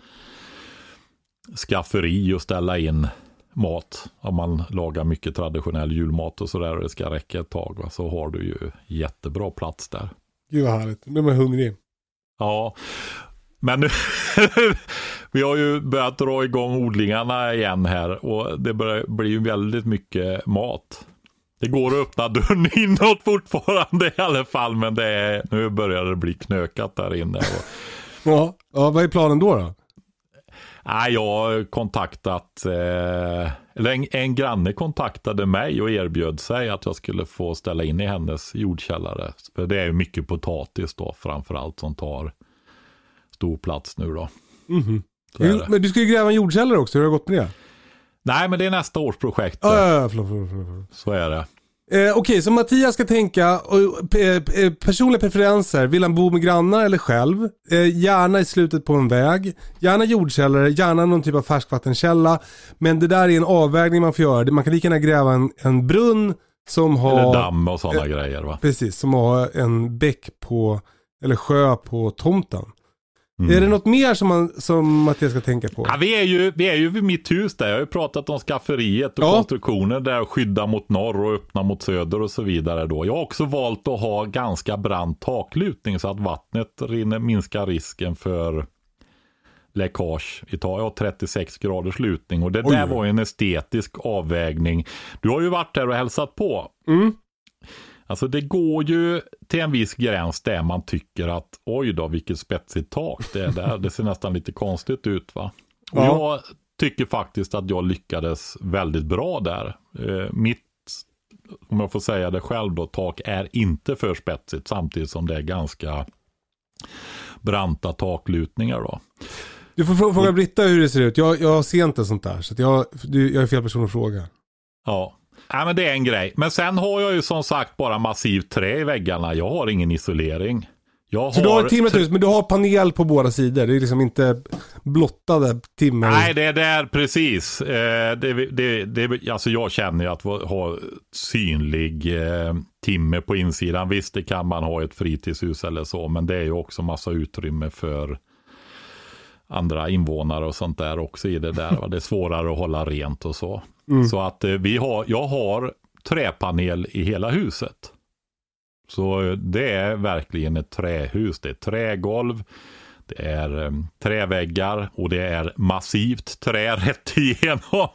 skafferi att ställa in mat. Om man lagar mycket traditionell julmat och sådär och det ska räcka ett tag va, så har du ju jättebra plats där. Gud vad härligt, nu blir man hungrig. Ja, men nu, vi har ju börjat dra igång odlingarna igen här och det börjar bli ju väldigt mycket mat. Det går att öppna dörren inåt fortfarande i alla fall, men det är, nu börjar det bli knökat där inne. Och, Ja, ja vad är planen då då? Nej, jag har kontaktat, eh, eller en, en granne kontaktade mig och erbjöd sig att jag skulle få ställa in i hennes jordkällare. För det är ju mycket potatis då framförallt som tar stor plats nu då. Är det. Men du ska ju gräva en jordkällare också, hur har det gått med det? Nej, men det är nästa års projekt. Ja, ja, ja, förlåt, förlåt. förlåt. Så är det. Eh, Okej, så Mattias ska tänka, och, eh, eh, personliga preferenser, vill han bo med grannar eller själv? Eh, gärna i slutet på en väg, gärna jordkällare, gärna någon typ av färskvattenkälla. Men det där är en avvägning man får göra. Man kan lika gärna gräva en, en brunn som har... Eller damm och sådana grejer va. Precis, som har en bäck på, eller sjö på tomten. Mm. Är det något mer som, man, som Mattias ska tänka på? Ja, vi, är ju, vi är ju vid mitt hus där. Jag har ju pratat om skafferiet och Ja. konstruktioner där skydda mot norr och öppna mot söder och så vidare. Då. Jag har också valt att ha ganska brant taklutning så att vattnet rinner, minskar risken för läckage i tak. Jag har 36 graders lutning och det Oj. där var ju en estetisk avvägning. Du har ju varit där och hälsat på. Mm. Alltså det går ju till en viss gräns där man tycker att oj då vilket spetsigt tak det är där. Det ser nästan lite konstigt ut va. Och Ja. jag tycker faktiskt att jag lyckades väldigt bra där. Eh, mitt, om jag får säga det själv då, tak är inte för spetsigt samtidigt som det är ganska branta taklutningar då. Du får frå- fråga Britta hur det ser ut. Jag, jag ser inte sånt där. Så jag, du, jag är fel person att fråga. Ja. Ja, men det är en grej. Men sen har jag ju som sagt bara massivt trä i väggarna. Jag har ingen isolering. Jag Så du har ett hus, men du har panel på båda sidor. Det är liksom inte blottade timmer. Nej, det är där precis. Eh, det, det, det, alltså jag känner ju att ha synlig eh, timme på insidan. Visst, det kan man ha i ett fritidshus eller så, men det är ju också massa utrymme för andra invånare och sånt där också i det där. va. Det är svårare att hålla rent och så. Mm. Så att eh, vi har, jag har träpanel i hela huset. Så eh, det är verkligen ett trähus. Det är trägolv, det är ehm, träväggar och det är massivt trä rätt igenom.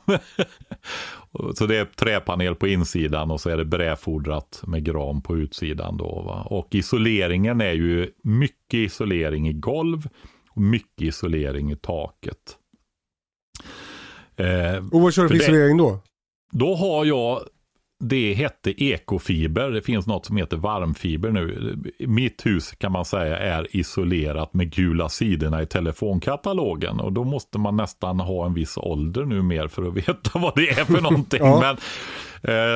så det är träpanel på insidan och så är det brädfodrat med gran på utsidan. Då, va? Och isoleringen är ju mycket isolering i golv och mycket isolering i taket. Eh, Och vad kör du för isolering då? då har jag, det hette ekofiber. Det finns något som heter varmfiber nu. Mitt hus kan man säga är isolerat med gula sidorna i telefonkatalogen. Och då måste man nästan ha en viss ålder nu mer för att veta vad det är för någonting. Ja. Men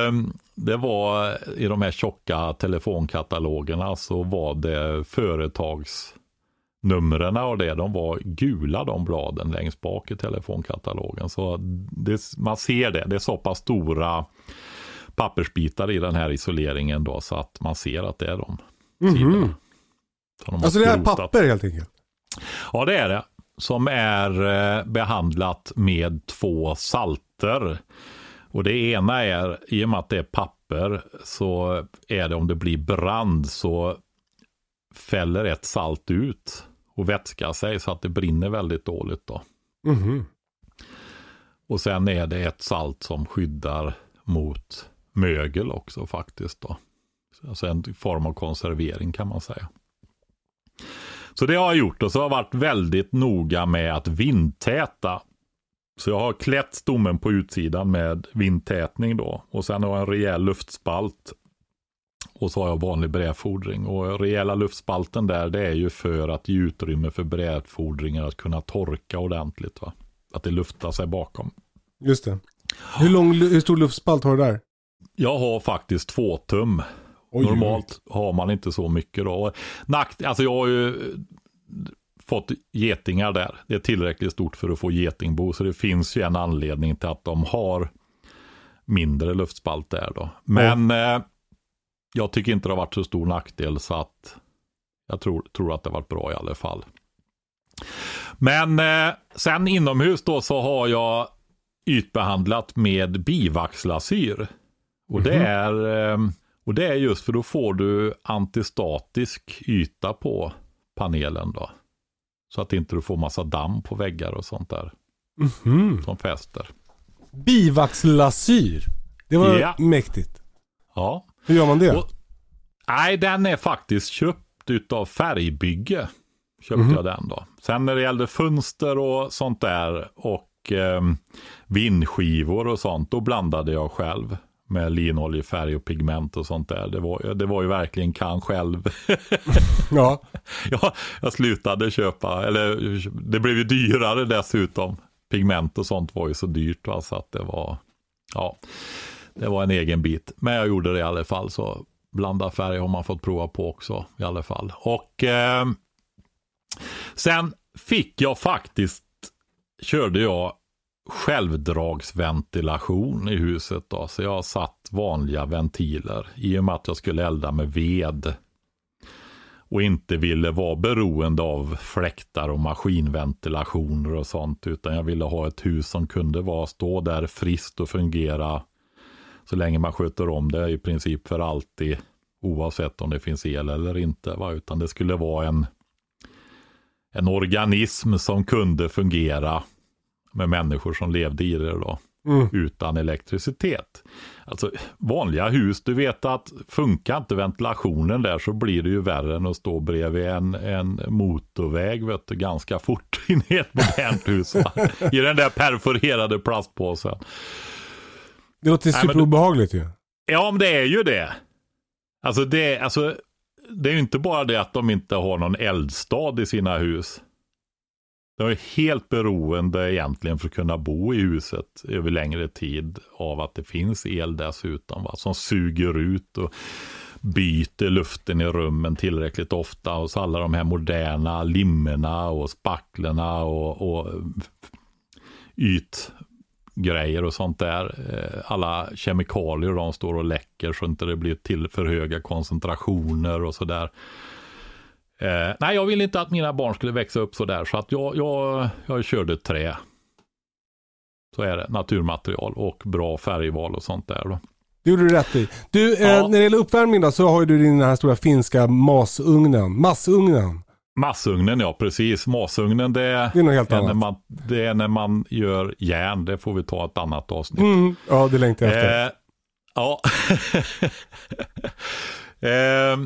ehm, det var i de här tjocka telefonkatalogerna så var det företags numren och det, de var gula de bladen längst bak i telefonkatalogen. Så det, man ser det, det är så pass stora pappersbitar i den här isoleringen då så att man ser att det är de sidorna. Så de Alltså det är papper helt enkelt. Ja det är det. Som är eh, behandlat med två salter. Och det ena är, i och med att det är papper, så är det om det blir brand så fäller ett salt ut och vätskar sig så att det brinner väldigt dåligt då. Mhm. Och sen är det ett salt som skyddar mot mögel också faktiskt. Då. Alltså en form av konservering kan man säga. Så det har jag gjort och så har jag varit väldigt noga med att vindtäta. Så jag har klätt stommen på utsidan med vindtätning då. Och sen har jag en rejäl luftspalt. Och så har jag vanlig brädfodring. Och rejäla luftspalten där det är ju för att ge utrymme för brädfodringar att kunna torka ordentligt. Va? Att det luftar sig bakom. Just det. Hur, lång, hur stor luftspalt har du där? Jag har faktiskt två tum. Oj, Normalt har man inte så mycket då. Nakt, alltså jag har ju fått getingar där. Det är tillräckligt stort för att få getingbo. Så det finns ju en anledning till att de har mindre luftspalt där då. Men eh, jag tycker inte det har varit så stor nackdel så att jag tror, tror att det har varit bra i alla fall. Men eh, sen inomhus då så har jag ytbehandlat med bivaxlasyr. Och det Mhm. är eh, och det är just för då får du antistatisk yta på panelen då. Så att inte du får massa damm på väggar och sånt där Mhm. som fäster. Bivaxlasyr. Det var Ja. mäktigt. Ja. Hur gör man det? Och- Nej, den är faktiskt köpt utav Färgbygge. Köpte Mhm. jag den då. Sen när det gällde fönster och sånt där och eh, vindskivor och sånt, då blandade jag själv med linoljefärg och pigment och sånt där. Det var, det var ju verkligen kan själv. Ja. ja, jag slutade köpa, eller det blev ju dyrare dessutom. Pigment och sånt var ju så dyrt va, så att det var, ja, det var en egen bit. Men jag gjorde det i alla fall så blanda färg har man fått prova på också i alla fall. Och eh, sen fick jag faktiskt, körde jag självdragsventilation i huset då. Så jag har satt vanliga ventiler i och med att jag skulle elda med ved och inte ville vara beroende av fläktar och maskinventilationer och sånt. Utan jag ville ha ett hus som kunde vara, stå där friskt och fungera så länge man sköter om det i princip för alltid. Oavsett om det finns el eller inte. Va? Utan det skulle vara en, en organism som kunde fungera med människor som levde i det då Mm. utan elektricitet. Alltså vanliga hus, du vet att funkar inte ventilationen där så blir det ju värre än att stå bredvid en, en motorväg vet du, ganska fort in i ett modernt hus. I den där perforerade plastpåsen. Det låter Nej, men- superobehagligt ju. Ja, men det är ju det. Alltså det, alltså, det är ju inte bara det att de inte har någon eldstad i sina hus. De är helt beroende egentligen för att kunna bo i huset över längre tid av att det finns el dessutom. Va? Som suger ut och byter luften i rummen tillräckligt ofta. Och så alla de här moderna limmerna och spacklorna och, och ytgrejer och sånt där. Eh, Alla kemikalier de står och läcker så inte det blir till för höga koncentrationer och sådär. Eh, nej, jag vill inte att mina barn skulle växa upp så där så att jag, jag, jag körde trä. Så är det, naturmaterial och bra färgval och sånt där då. Det gjorde du rätt i. Du, eh, Ja. när det gäller uppvärmning då så har ju du din här stora finska masugnen. Massugnen. Massugnen, ja precis. Masugnen det Det är något helt är, när annat. man, det är när man gör järn. Det får vi ta ett annat avsnitt. Mm. Ja, det längtar jag efter. Eh, ja. eh,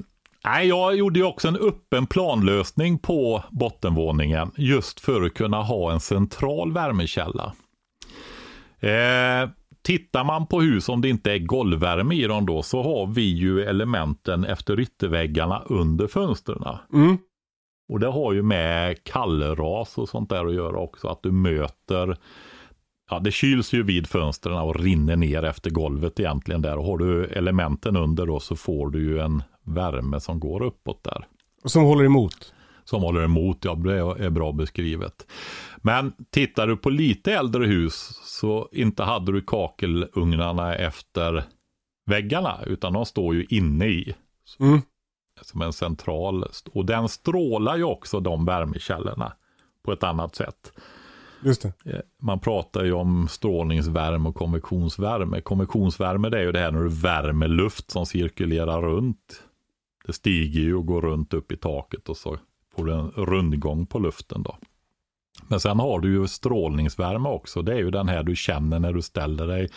nej, jag gjorde ju också en öppen planlösning på bottenvåningen. Just för att kunna ha en central värmekälla. Eh, tittar man på hus om det inte är golvvärme i dem då så har vi ju elementen efter ytterväggarna under fönstren. Mm. Och det har ju med kallras och sånt där att göra också. Att du möter, ja det kyls ju vid fönstren och rinner ner efter golvet egentligen där. Och har du elementen under då så får du ju en värme som går uppåt där. Och som håller emot. Som håller emot, ja det är bra beskrivet. Men tittar du på lite äldre hus så inte hade du kakelugnarna efter väggarna utan de står ju inne i Mm. Som en central. Och den strålar ju också de värmekällorna på ett annat sätt. Just det. Eh, Man pratar ju om strålningsvärme och konvektionsvärme. Konvektionsvärme det är ju det här när du värmer luft som cirkulerar runt. Det stiger ju och går runt upp i taket och så får du en rundgång på luften då. Men sen har du ju strålningsvärme också. Det är ju den här du känner när du ställer dig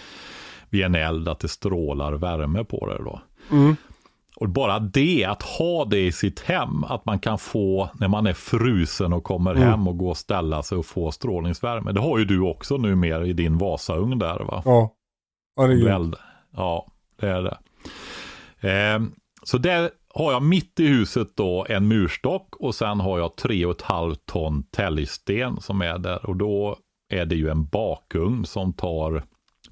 vid en eld att det strålar värme på dig då. Mm. Och bara det, att ha det i sitt hem, att man kan få när man är frusen och kommer Mm. hem och går och ställa sig och få strålningsvärme. Det har ju du också nu mer i din Vasaugn där va? Ja. Ja, det är. Eld. Ja, det är det. Eh, så där har jag mitt i huset då en murstock och sen har jag 3,5 ton täljsten som är där och då är det ju en bakugn som tar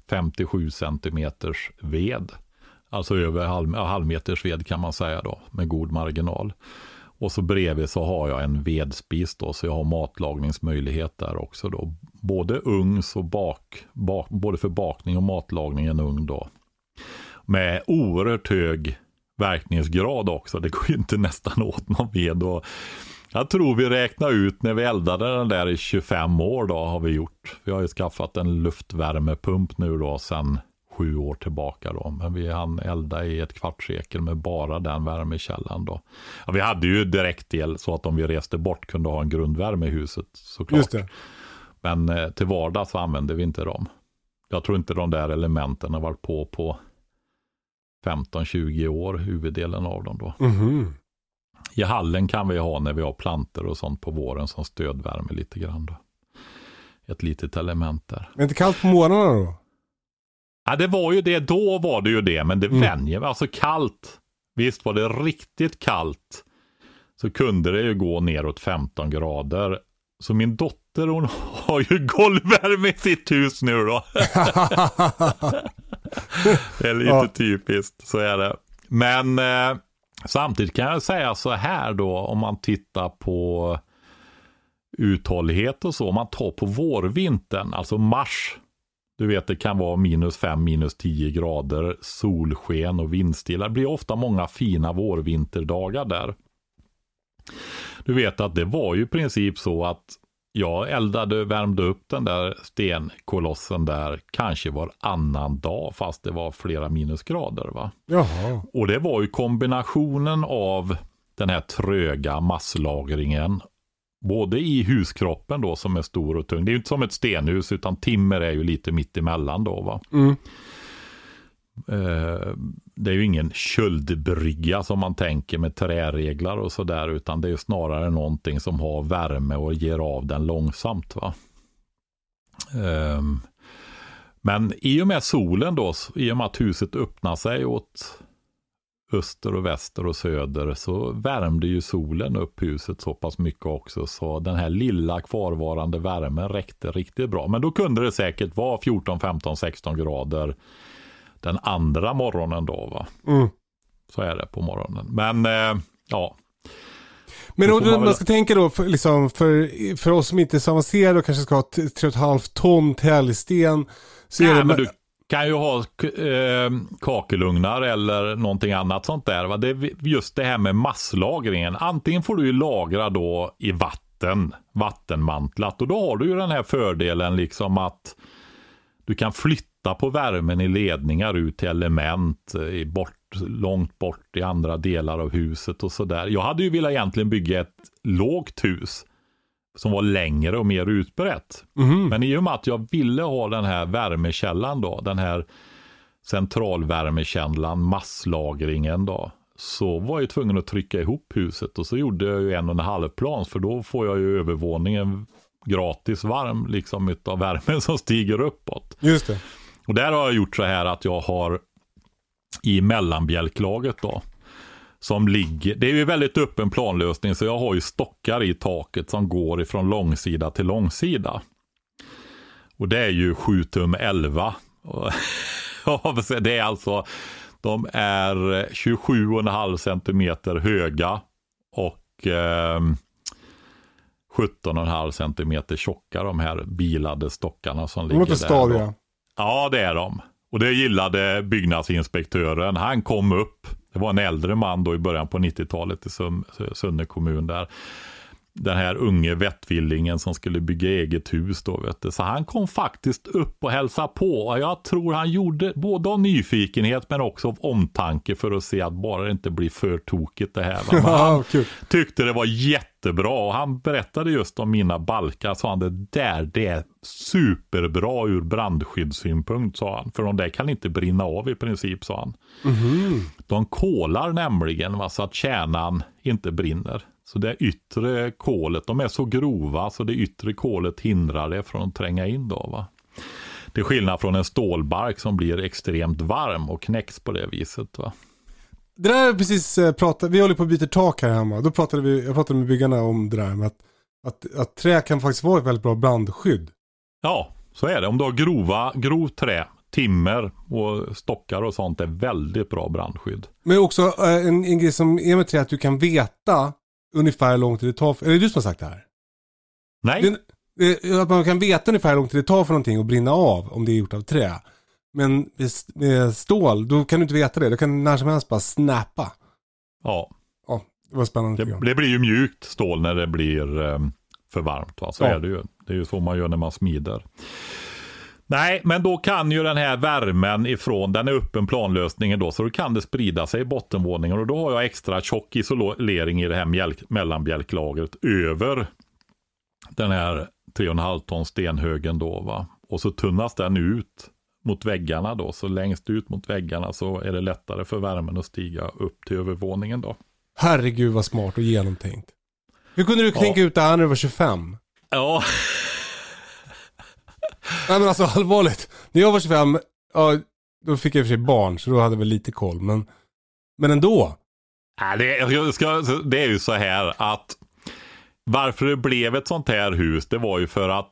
57 centimeters ved. Alltså över halv, halvmeters ved kan man säga då med god marginal. Och så bredvid så har jag en vedspis då så jag har matlagningsmöjlighet där också då. Både ugns och bak, bak både för bakning och matlagning en ugn då. Med oerhört hög verkningsgrad också. Det går ju inte nästan åt någon ved. Och jag tror vi räknar ut när vi eldade den där i 25 år då har vi gjort. Vi har ju skaffat en luftvärmepump nu då sen sju år tillbaka då. Men vi hann elda i ett kvartssekel med bara den värmekällan då. Ja, vi hade ju direktel så att om vi reste bort kunde ha en grundvärme i huset såklart. Men eh, till vardags så använder vi inte dem. Jag tror inte de där elementen har varit på på 15-20 år, huvuddelen av dem då. Mhm. I hallen kan vi ha när vi har planter och sånt på våren som stödvärme lite grann då. Ett litet element där. Men inte kallt på morgnarna då? Ja, det var ju det, då var det ju det, men det Mm. vänjer mig. Alltså kallt, visst var det riktigt kallt så kunde det ju gå neråt 15 grader. Så min dotter hon har ju golvvärme i sitt hus nu då. Det är lite Ja. typiskt, så är det. Men eh, samtidigt kan jag säga så här då, om man tittar på uthållighet och så, om man tar på vårvintern, alltså mars, du vet det kan vara minus 5, minus 10 grader, solsken och vindstilla. Det blir ofta många fina vårvinterdagar där. Du vet att det var ju i princip så att jag eldade, värmde upp den där stenkolossen där kanske varannan dag fast det var flera minusgrader. Va? Jaha. Och det var ju kombinationen av den här tröga masslagringen både i huskroppen då som är stor och tung. Det är ju inte som ett stenhus utan timmer är ju lite mitt emellan då. Va? Mm. Eh, det är ju ingen köldbrygga som man tänker med träreglar och sådär utan det är snarare någonting som har värme och ger av den långsamt. va. Ehm, Men i och med solen då, i och med att huset öppnar sig åt öster och väster och söder så värmde ju solen upp huset så pass mycket också så den här lilla kvarvarande värmen räckte riktigt bra. Men då kunde det säkert vara 14, 15, 16 grader den andra morgonen då va. Mm. Så är det på morgonen. Men eh, ja, Men Då om man man, väl- ska tänka då för, liksom, för, för oss som inte är så avancerade och kanske ska ha t- 3,5 ton täljsten. Så är Nej, det, men du kan ju ha eh, kakelugnar eller någonting annat sånt där. Va? Det är just det här med masslagringen. Antingen får du ju lagra då i vatten, vattenmantlat. Och då har du ju den här fördelen liksom att du kan flytta på värmen i ledningar ut till element eh, i bort, långt bort i andra delar av huset och sådär. Jag hade ju velat egentligen bygga ett lågt hus som var längre och mer utbrett. Mhm. Men i och med att jag ville ha den här värmekällan då, den här centralvärmekällan, masslagringen då, så var jag tvungen att trycka ihop huset och så gjorde jag ju en och en halv plan för då får jag ju övervåningen gratis varm liksom utav värmen som stiger uppåt. Just det. Och där har jag gjort så här att jag har i mellanbjälklaget då. Som ligger, det är ju väldigt öppen planlösning så jag har ju stockar i taket som går ifrån långsida till långsida. Och det är ju 7 tum 11. Och- Ja, det är alltså, de är 27,5 centimeter höga och eh, 17,5 centimeter tjocka de här bilade stockarna som De ligger där. stadiga. Ja, det är de. Och det gillade byggnadsinspektören. Han kom upp. Det var en äldre man då i början på 90-talet i Sunne kommun där den här unge vettvillingen som skulle bygga eget hus då vet du. Så han kom faktiskt upp och hälsade på. Och jag tror han gjorde både av nyfikenhet men också av omtanke för att se att bara det inte blir för tokigt det här. Men han tyckte det var jättebra och han berättade just om mina balkar. Sa han det där det är superbra ur brandskyddssynpunkt sa han. För de där kan inte brinna av i princip sa han. De kolar nämligen va, så att kärnan inte brinner. Så det yttre kolet, de är så grova så det yttre kolet hindrar det från att tränga in då va. Till skillnad från en stålbark som blir extremt varm och knäcks på det viset va. Det där är precis eh, pratat, vi håller på att byta tak här hemma. Då pratade vi, jag pratade med byggarna om det där med att, att, att trä kan faktiskt vara ett väldigt bra brandskydd. Ja, så är det. Om du har grova, grovt trä, timmer och stockar och sånt är väldigt bra brandskydd. Men också eh, en, en grej som är med trä att du kan veta ungefär hur lång tid det tar. För, är det du som har sagt det här? Nej, Det, att man kan veta ungefär hur lång tid det tar för någonting att brinna av om det är gjort av trä. Men med, stål, då kan du inte veta det. Då kan när som helst bara snappa. ja, Ja, det var spännande. det, det blir ju mjukt stål när det blir eh, för varmt. Va? Så Ja. är det ju. Det är ju så man gör när man smider. Nej, men då kan ju den här värmen ifrån, den är öppen planlösningen då, så då kan det sprida sig i bottenvåningen och då har jag extra tjock isolering i det här mjälk, mellanbjälklagret över den här 3,5 ton stenhögen då va. Och så tunnas den ut mot väggarna då, så längst ut mot väggarna så är det lättare för värmen att stiga upp till övervåningen då. Herregud vad smart och genomtänkt. Hur kunde du Ja. tänka ut det här när du var 25? Ja, Nej men alltså allvarligt. När jag var 25, ja, då fick jag i och för sig barn så då hade jag väl lite koll. Men, men ändå. Nej, det, ska, alltså, det är ju så här att varför det blev ett sånt här hus, det var ju för att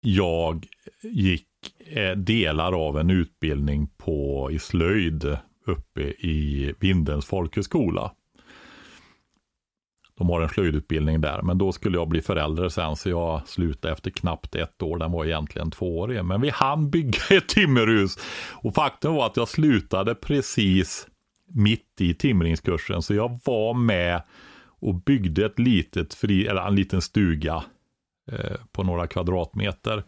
jag gick eh, delar av en utbildning på, i slöjd uppe i Vindelns folkhögskola. De har en slöjdutbildning där, men då skulle jag bli förälder sen så jag slutade efter knappt ett år. Den var egentligen tvåårig, men vi hann bygga ett timmerhus. Och faktum var att jag slutade precis mitt i timringskursen, så jag var med och byggde ett litet fri, eller en liten stuga eh, på några kvadratmeter.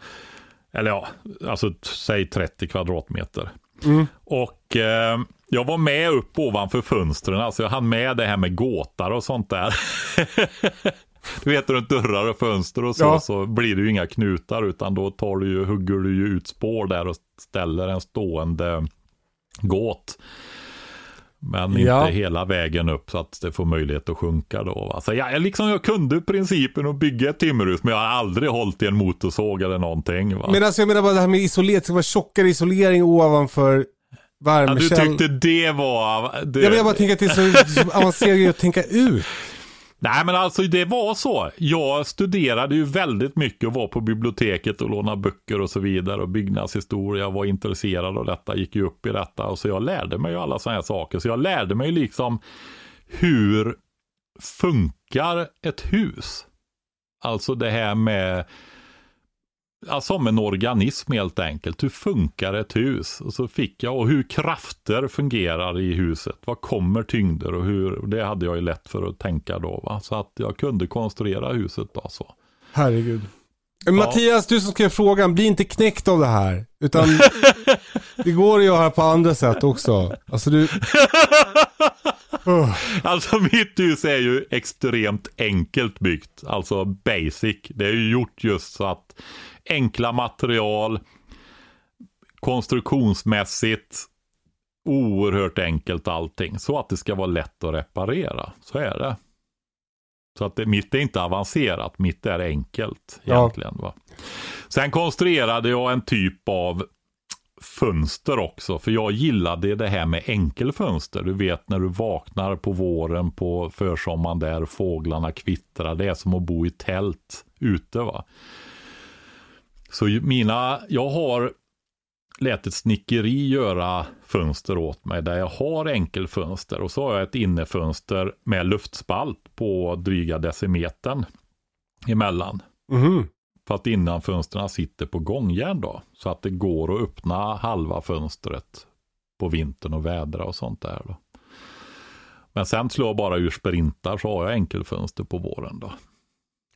Eller ja, alltså säg 30 kvadratmeter. Och eh, jag var med upp ovanför fönstren, alltså jag hann med det här med gåtar och sånt där. du vet runt dörrar och fönster och så, Ja. så blir det ju inga knutar utan då tar du ju, hugger du ju ut spår där och ställer en stående gåt. Men Ja. inte hela vägen upp så att det får möjlighet att sjunka då. Va? Så jag, jag, liksom, jag kunde principen att bygga ett timmerhus men jag har aldrig hållit i en motorsåg eller någonting. Va? Men alltså jag menar bara det här med isolering, det ska vara tjockare isolering ovanför ja, du värmekäll. tyckte det var... Det, Ja, men jag bara tänker att det är så, grej att tänka ut. Nej men alltså det var så. Jag studerade ju väldigt mycket och var på biblioteket och lånade böcker och så vidare och byggnadshistoria. var intresserad av detta, gick ju upp i detta och så jag lärde mig ju alla sådana här saker. Så jag lärde mig liksom hur funkar ett hus? Alltså det här med Ja, som en organism helt enkelt. Hur funkar ett hus? Och så fick jag, och hur krafter fungerar i huset. Vad kommer tyngder och hur, det hade jag ju lätt för att tänka då. Va? Så att jag kunde konstruera huset då så. Herregud. Mattias, du som skrev frågan, bli inte knäckt av det här. Utan det går att göra på andra sätt också. Alltså du... Oh. Alltså mitt hus är ju extremt enkelt byggt. Alltså basic. Det är ju gjort just så att enkla material, konstruktionsmässigt, oerhört enkelt allting. Så att det ska vara lätt att reparera. Så är det. Så att det, mitt är inte avancerat, mitt är enkelt Ja. egentligen. Va? Sen konstruerade jag en typ av fönster också. För jag gillade det här med enkelfönster. Du vet när du vaknar på våren på försommaren där fåglarna kvittrar. Det är som att bo i tält ute va. Så mina, jag har lät ett snickeri göra fönster åt mig där jag har enkelfönster och så har jag ett innefönster med luftspalt på dryga decimetern emellan. Mhm. För att innanfönstren sitter på gångjärn då. Så att det går att öppna halva fönstret på vintern och vädra och sånt där då. Men sen slår jag bara ur sprintar så har jag enkelfönster på våren då.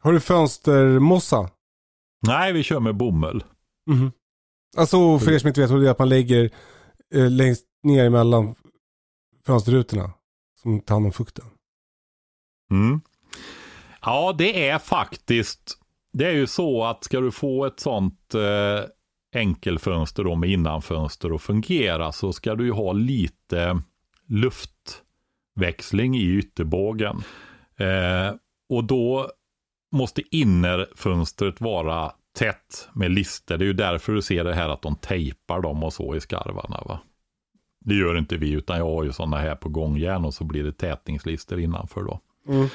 Har du fönstermossa? Nej, vi kör med bomull. Mhm. Alltså för er som inte vet det är att man lägger eh, längst ner emellan fönsterrutorna. Som tar hand om fukten. Mm. Ja, det är faktiskt. Det är ju så att ska du få ett sånt eh, enkelfönster då med innanfönster att fungera så ska du ju ha lite luftväxling i ytterbågen. Eh, och då måste innerfönstret vara tätt med lister. Det är ju därför du ser det här att de tejpar dem och så i skarvarna. Va? Det gör inte vi, utan jag har ju sådana här på gångjärn och så blir det tätningslister innanför då. Mm.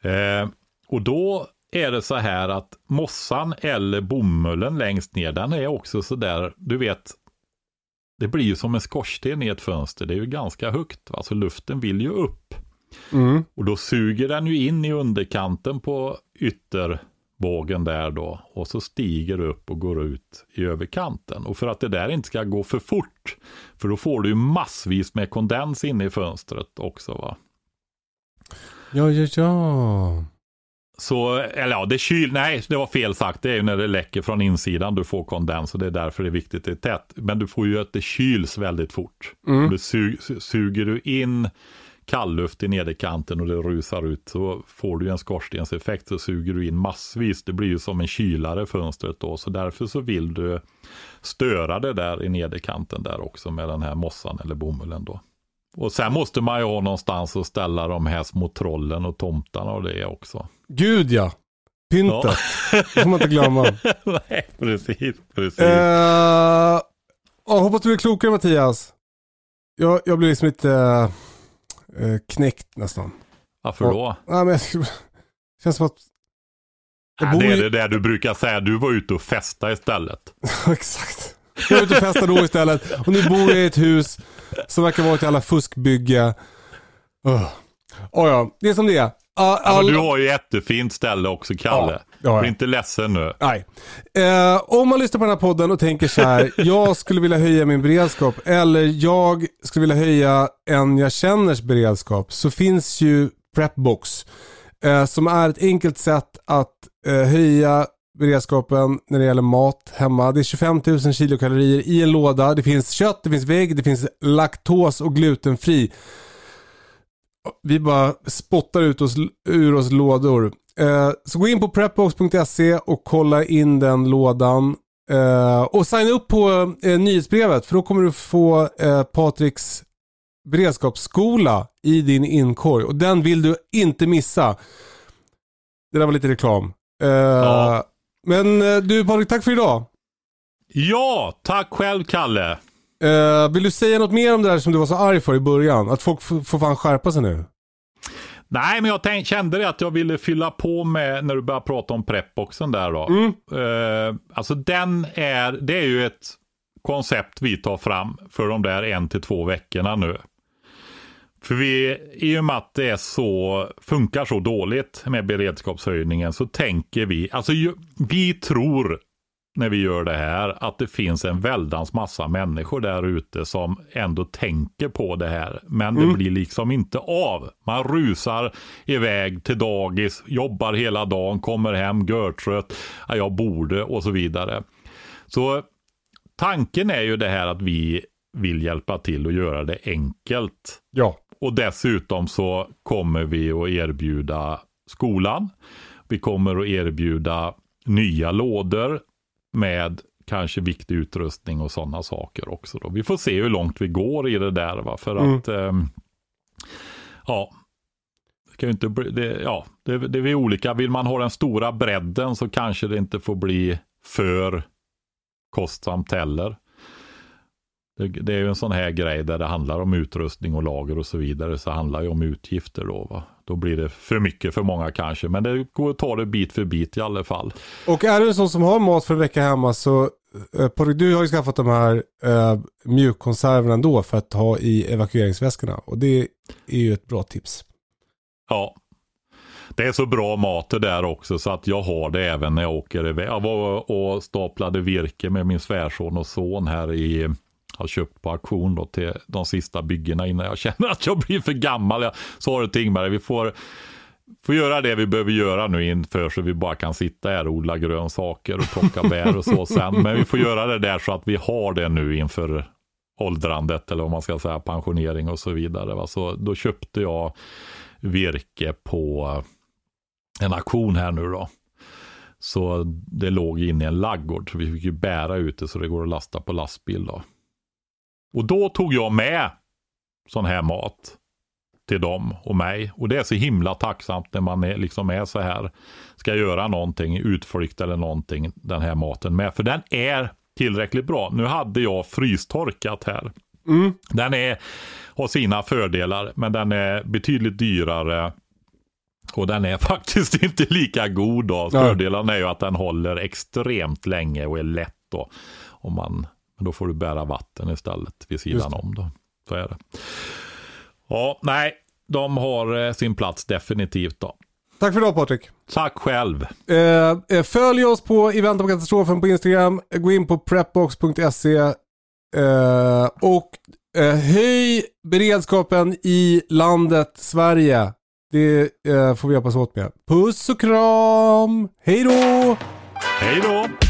Eh, och då är det så här att mossan eller bomullen längst ner, den är också så där, du vet, det blir ju som en skorsten i ett fönster. Det är ju ganska högt, va? så luften vill ju upp. Mm. Och då suger den ju in i underkanten på ytterbågen där då. Och så stiger det upp och går ut i överkanten. Och för att det där inte ska gå för fort, för då får du ju massvis med kondens inne i fönstret också va. Ja, ja, ja. Så, eller ja, det kyl, nej det var fel sagt. Det är ju när det läcker från insidan du får kondens och det är därför det är viktigt att det är tätt. Men du får ju att det kyls väldigt fort. Mm. Du su suger du in kallluft i nederkanten och det rusar ut så får du en skorstenseffekt så suger du in massvis. Det blir ju som en kylare fönstret då så därför så vill du störa det där i nederkanten där också med den här mossan eller bomullen då. Och sen måste man ju ha någonstans att ställa de här små trollen och tomtarna och det också. Gud ja. Pyntet. Det får man inte glömma. Nej, precis. precis. Uh, hoppas du blir klokare Mattias. Jag, jag blir liksom lite uh, knäckt nästan. Varför då? Ja, men, jag- känns som att... Bor det är ju- det där du brukar säga, du var ute och festa istället. Exakt. Jag är ute och festar då istället. Och nu bor jag i ett hus som verkar vara ett jävla fuskbygge. Oh. Oh, ja, det är som det är. All, Ja, all... men du har ju jättefint ställe också, Kalle. Ja, ja, ja. Bli inte ledsen nu. Nej. Eh, om man lyssnar på den här podden och tänker så här, jag skulle vilja höja min beredskap eller jag skulle vilja höja en jag känners beredskap så finns ju Prepbox. Eh, som är ett enkelt sätt att eh, höja beredskapen när det gäller mat hemma. Det är 25 000 kilokalorier i en låda. Det finns kött, det finns vägg, det finns laktos och glutenfri. Vi bara spottar ut oss, ur oss lådor. Eh, så gå in på prepbox.se och kolla in den lådan. Eh, och signa upp på eh, nyhetsbrevet för då kommer du få eh, Patriks beredskapsskola i din inkorg. Och den vill du inte missa. Det där var lite reklam. Eh, Ja. Men eh, du Patrik, tack för idag. Ja, tack själv Kalle. Eh, vill du säga något mer om det där som du var så arg för i början? Att folk får fan skärpa sig nu. Nej, men jag tänk, kände det att jag ville fylla på med när du började prata om prepboxen där då. Mm. Eh, alltså den är, det är ju ett koncept vi tar fram för de där en till två veckorna nu. För vi, i och med att det så, funkar så dåligt med beredskapshöjningen så tänker vi, alltså ju, vi tror när vi gör det här att det finns en väldans massa människor där ute som ändå tänker på det här. Men det blir liksom inte av. Man rusar iväg till dagis, jobbar hela dagen, kommer hem görtrött, ja, jag borde och så vidare. Så tanken är ju det här att vi vill hjälpa till och göra det enkelt. Ja. Och dessutom så kommer vi att erbjuda skolan. Vi kommer att erbjuda nya lådor med kanske viktig utrustning och sådana saker också. Då. Vi får se hur långt vi går i det där. Va? För Mm. att, ehm, ja, det, kan ju inte bli, det, ja det, det är olika. Vill man ha den stora bredden så kanske det inte får bli för kostsamt heller. Det, det är ju en sån här grej där det handlar om utrustning och lager och så vidare. Så handlar det om utgifter då. Va? Då blir det för mycket för många kanske. Men det går att ta det bit för bit i alla fall. Och är du en sån som har mat för en vecka hemma så eh, Patrik, du har ju skaffat de här eh, mjukkonserverna ändå för att ha i evakueringsväskorna. Och det är ju ett bra tips. Ja. Det är så bra mat det där också så att jag har det även när jag åker iväg. Jag var och staplade virke med min svärson och son här i har köpt på auktion då till de sista byggena innan jag känner att jag blir för gammal. Jag sa det till Ingmar, vi får får göra det vi behöver göra nu inför så vi bara kan sitta här och odla grönsaker och plocka bär och så sen. Men vi får göra det där så att vi har det nu inför åldrandet eller vad man ska säga, pensionering och så vidare. Va? Så då köpte jag virke på en auktion här nu då. Så det låg inne i en laggård så vi fick ju bära ut det så det går att lasta på lastbil då. Och då tog jag med sån här mat till dem och mig. Och det är så himla tacksamt när man är, liksom är så här, ska göra någonting, utflykt eller någonting, den här maten med. För den är tillräckligt bra. Nu hade jag frystorkat här. Mm. Den är, har sina fördelar, men den är betydligt dyrare. Och den är faktiskt inte lika god då. Fördelen är ju att den håller extremt länge och är lätt då. Om man, men då får du bära vatten istället vid sidan om då. Så är det. Ja, nej, de har eh, sin plats definitivt då. Tack för idag Patrik. Tack själv. Eh, eh, följ oss på Event om katastrofen på Instagram. Gå in på prepbox.se. Eh, och eh, höj beredskapen i landet Sverige. Det eh, får vi hjälpas åt med. Puss och kram. Hej då! Hej då!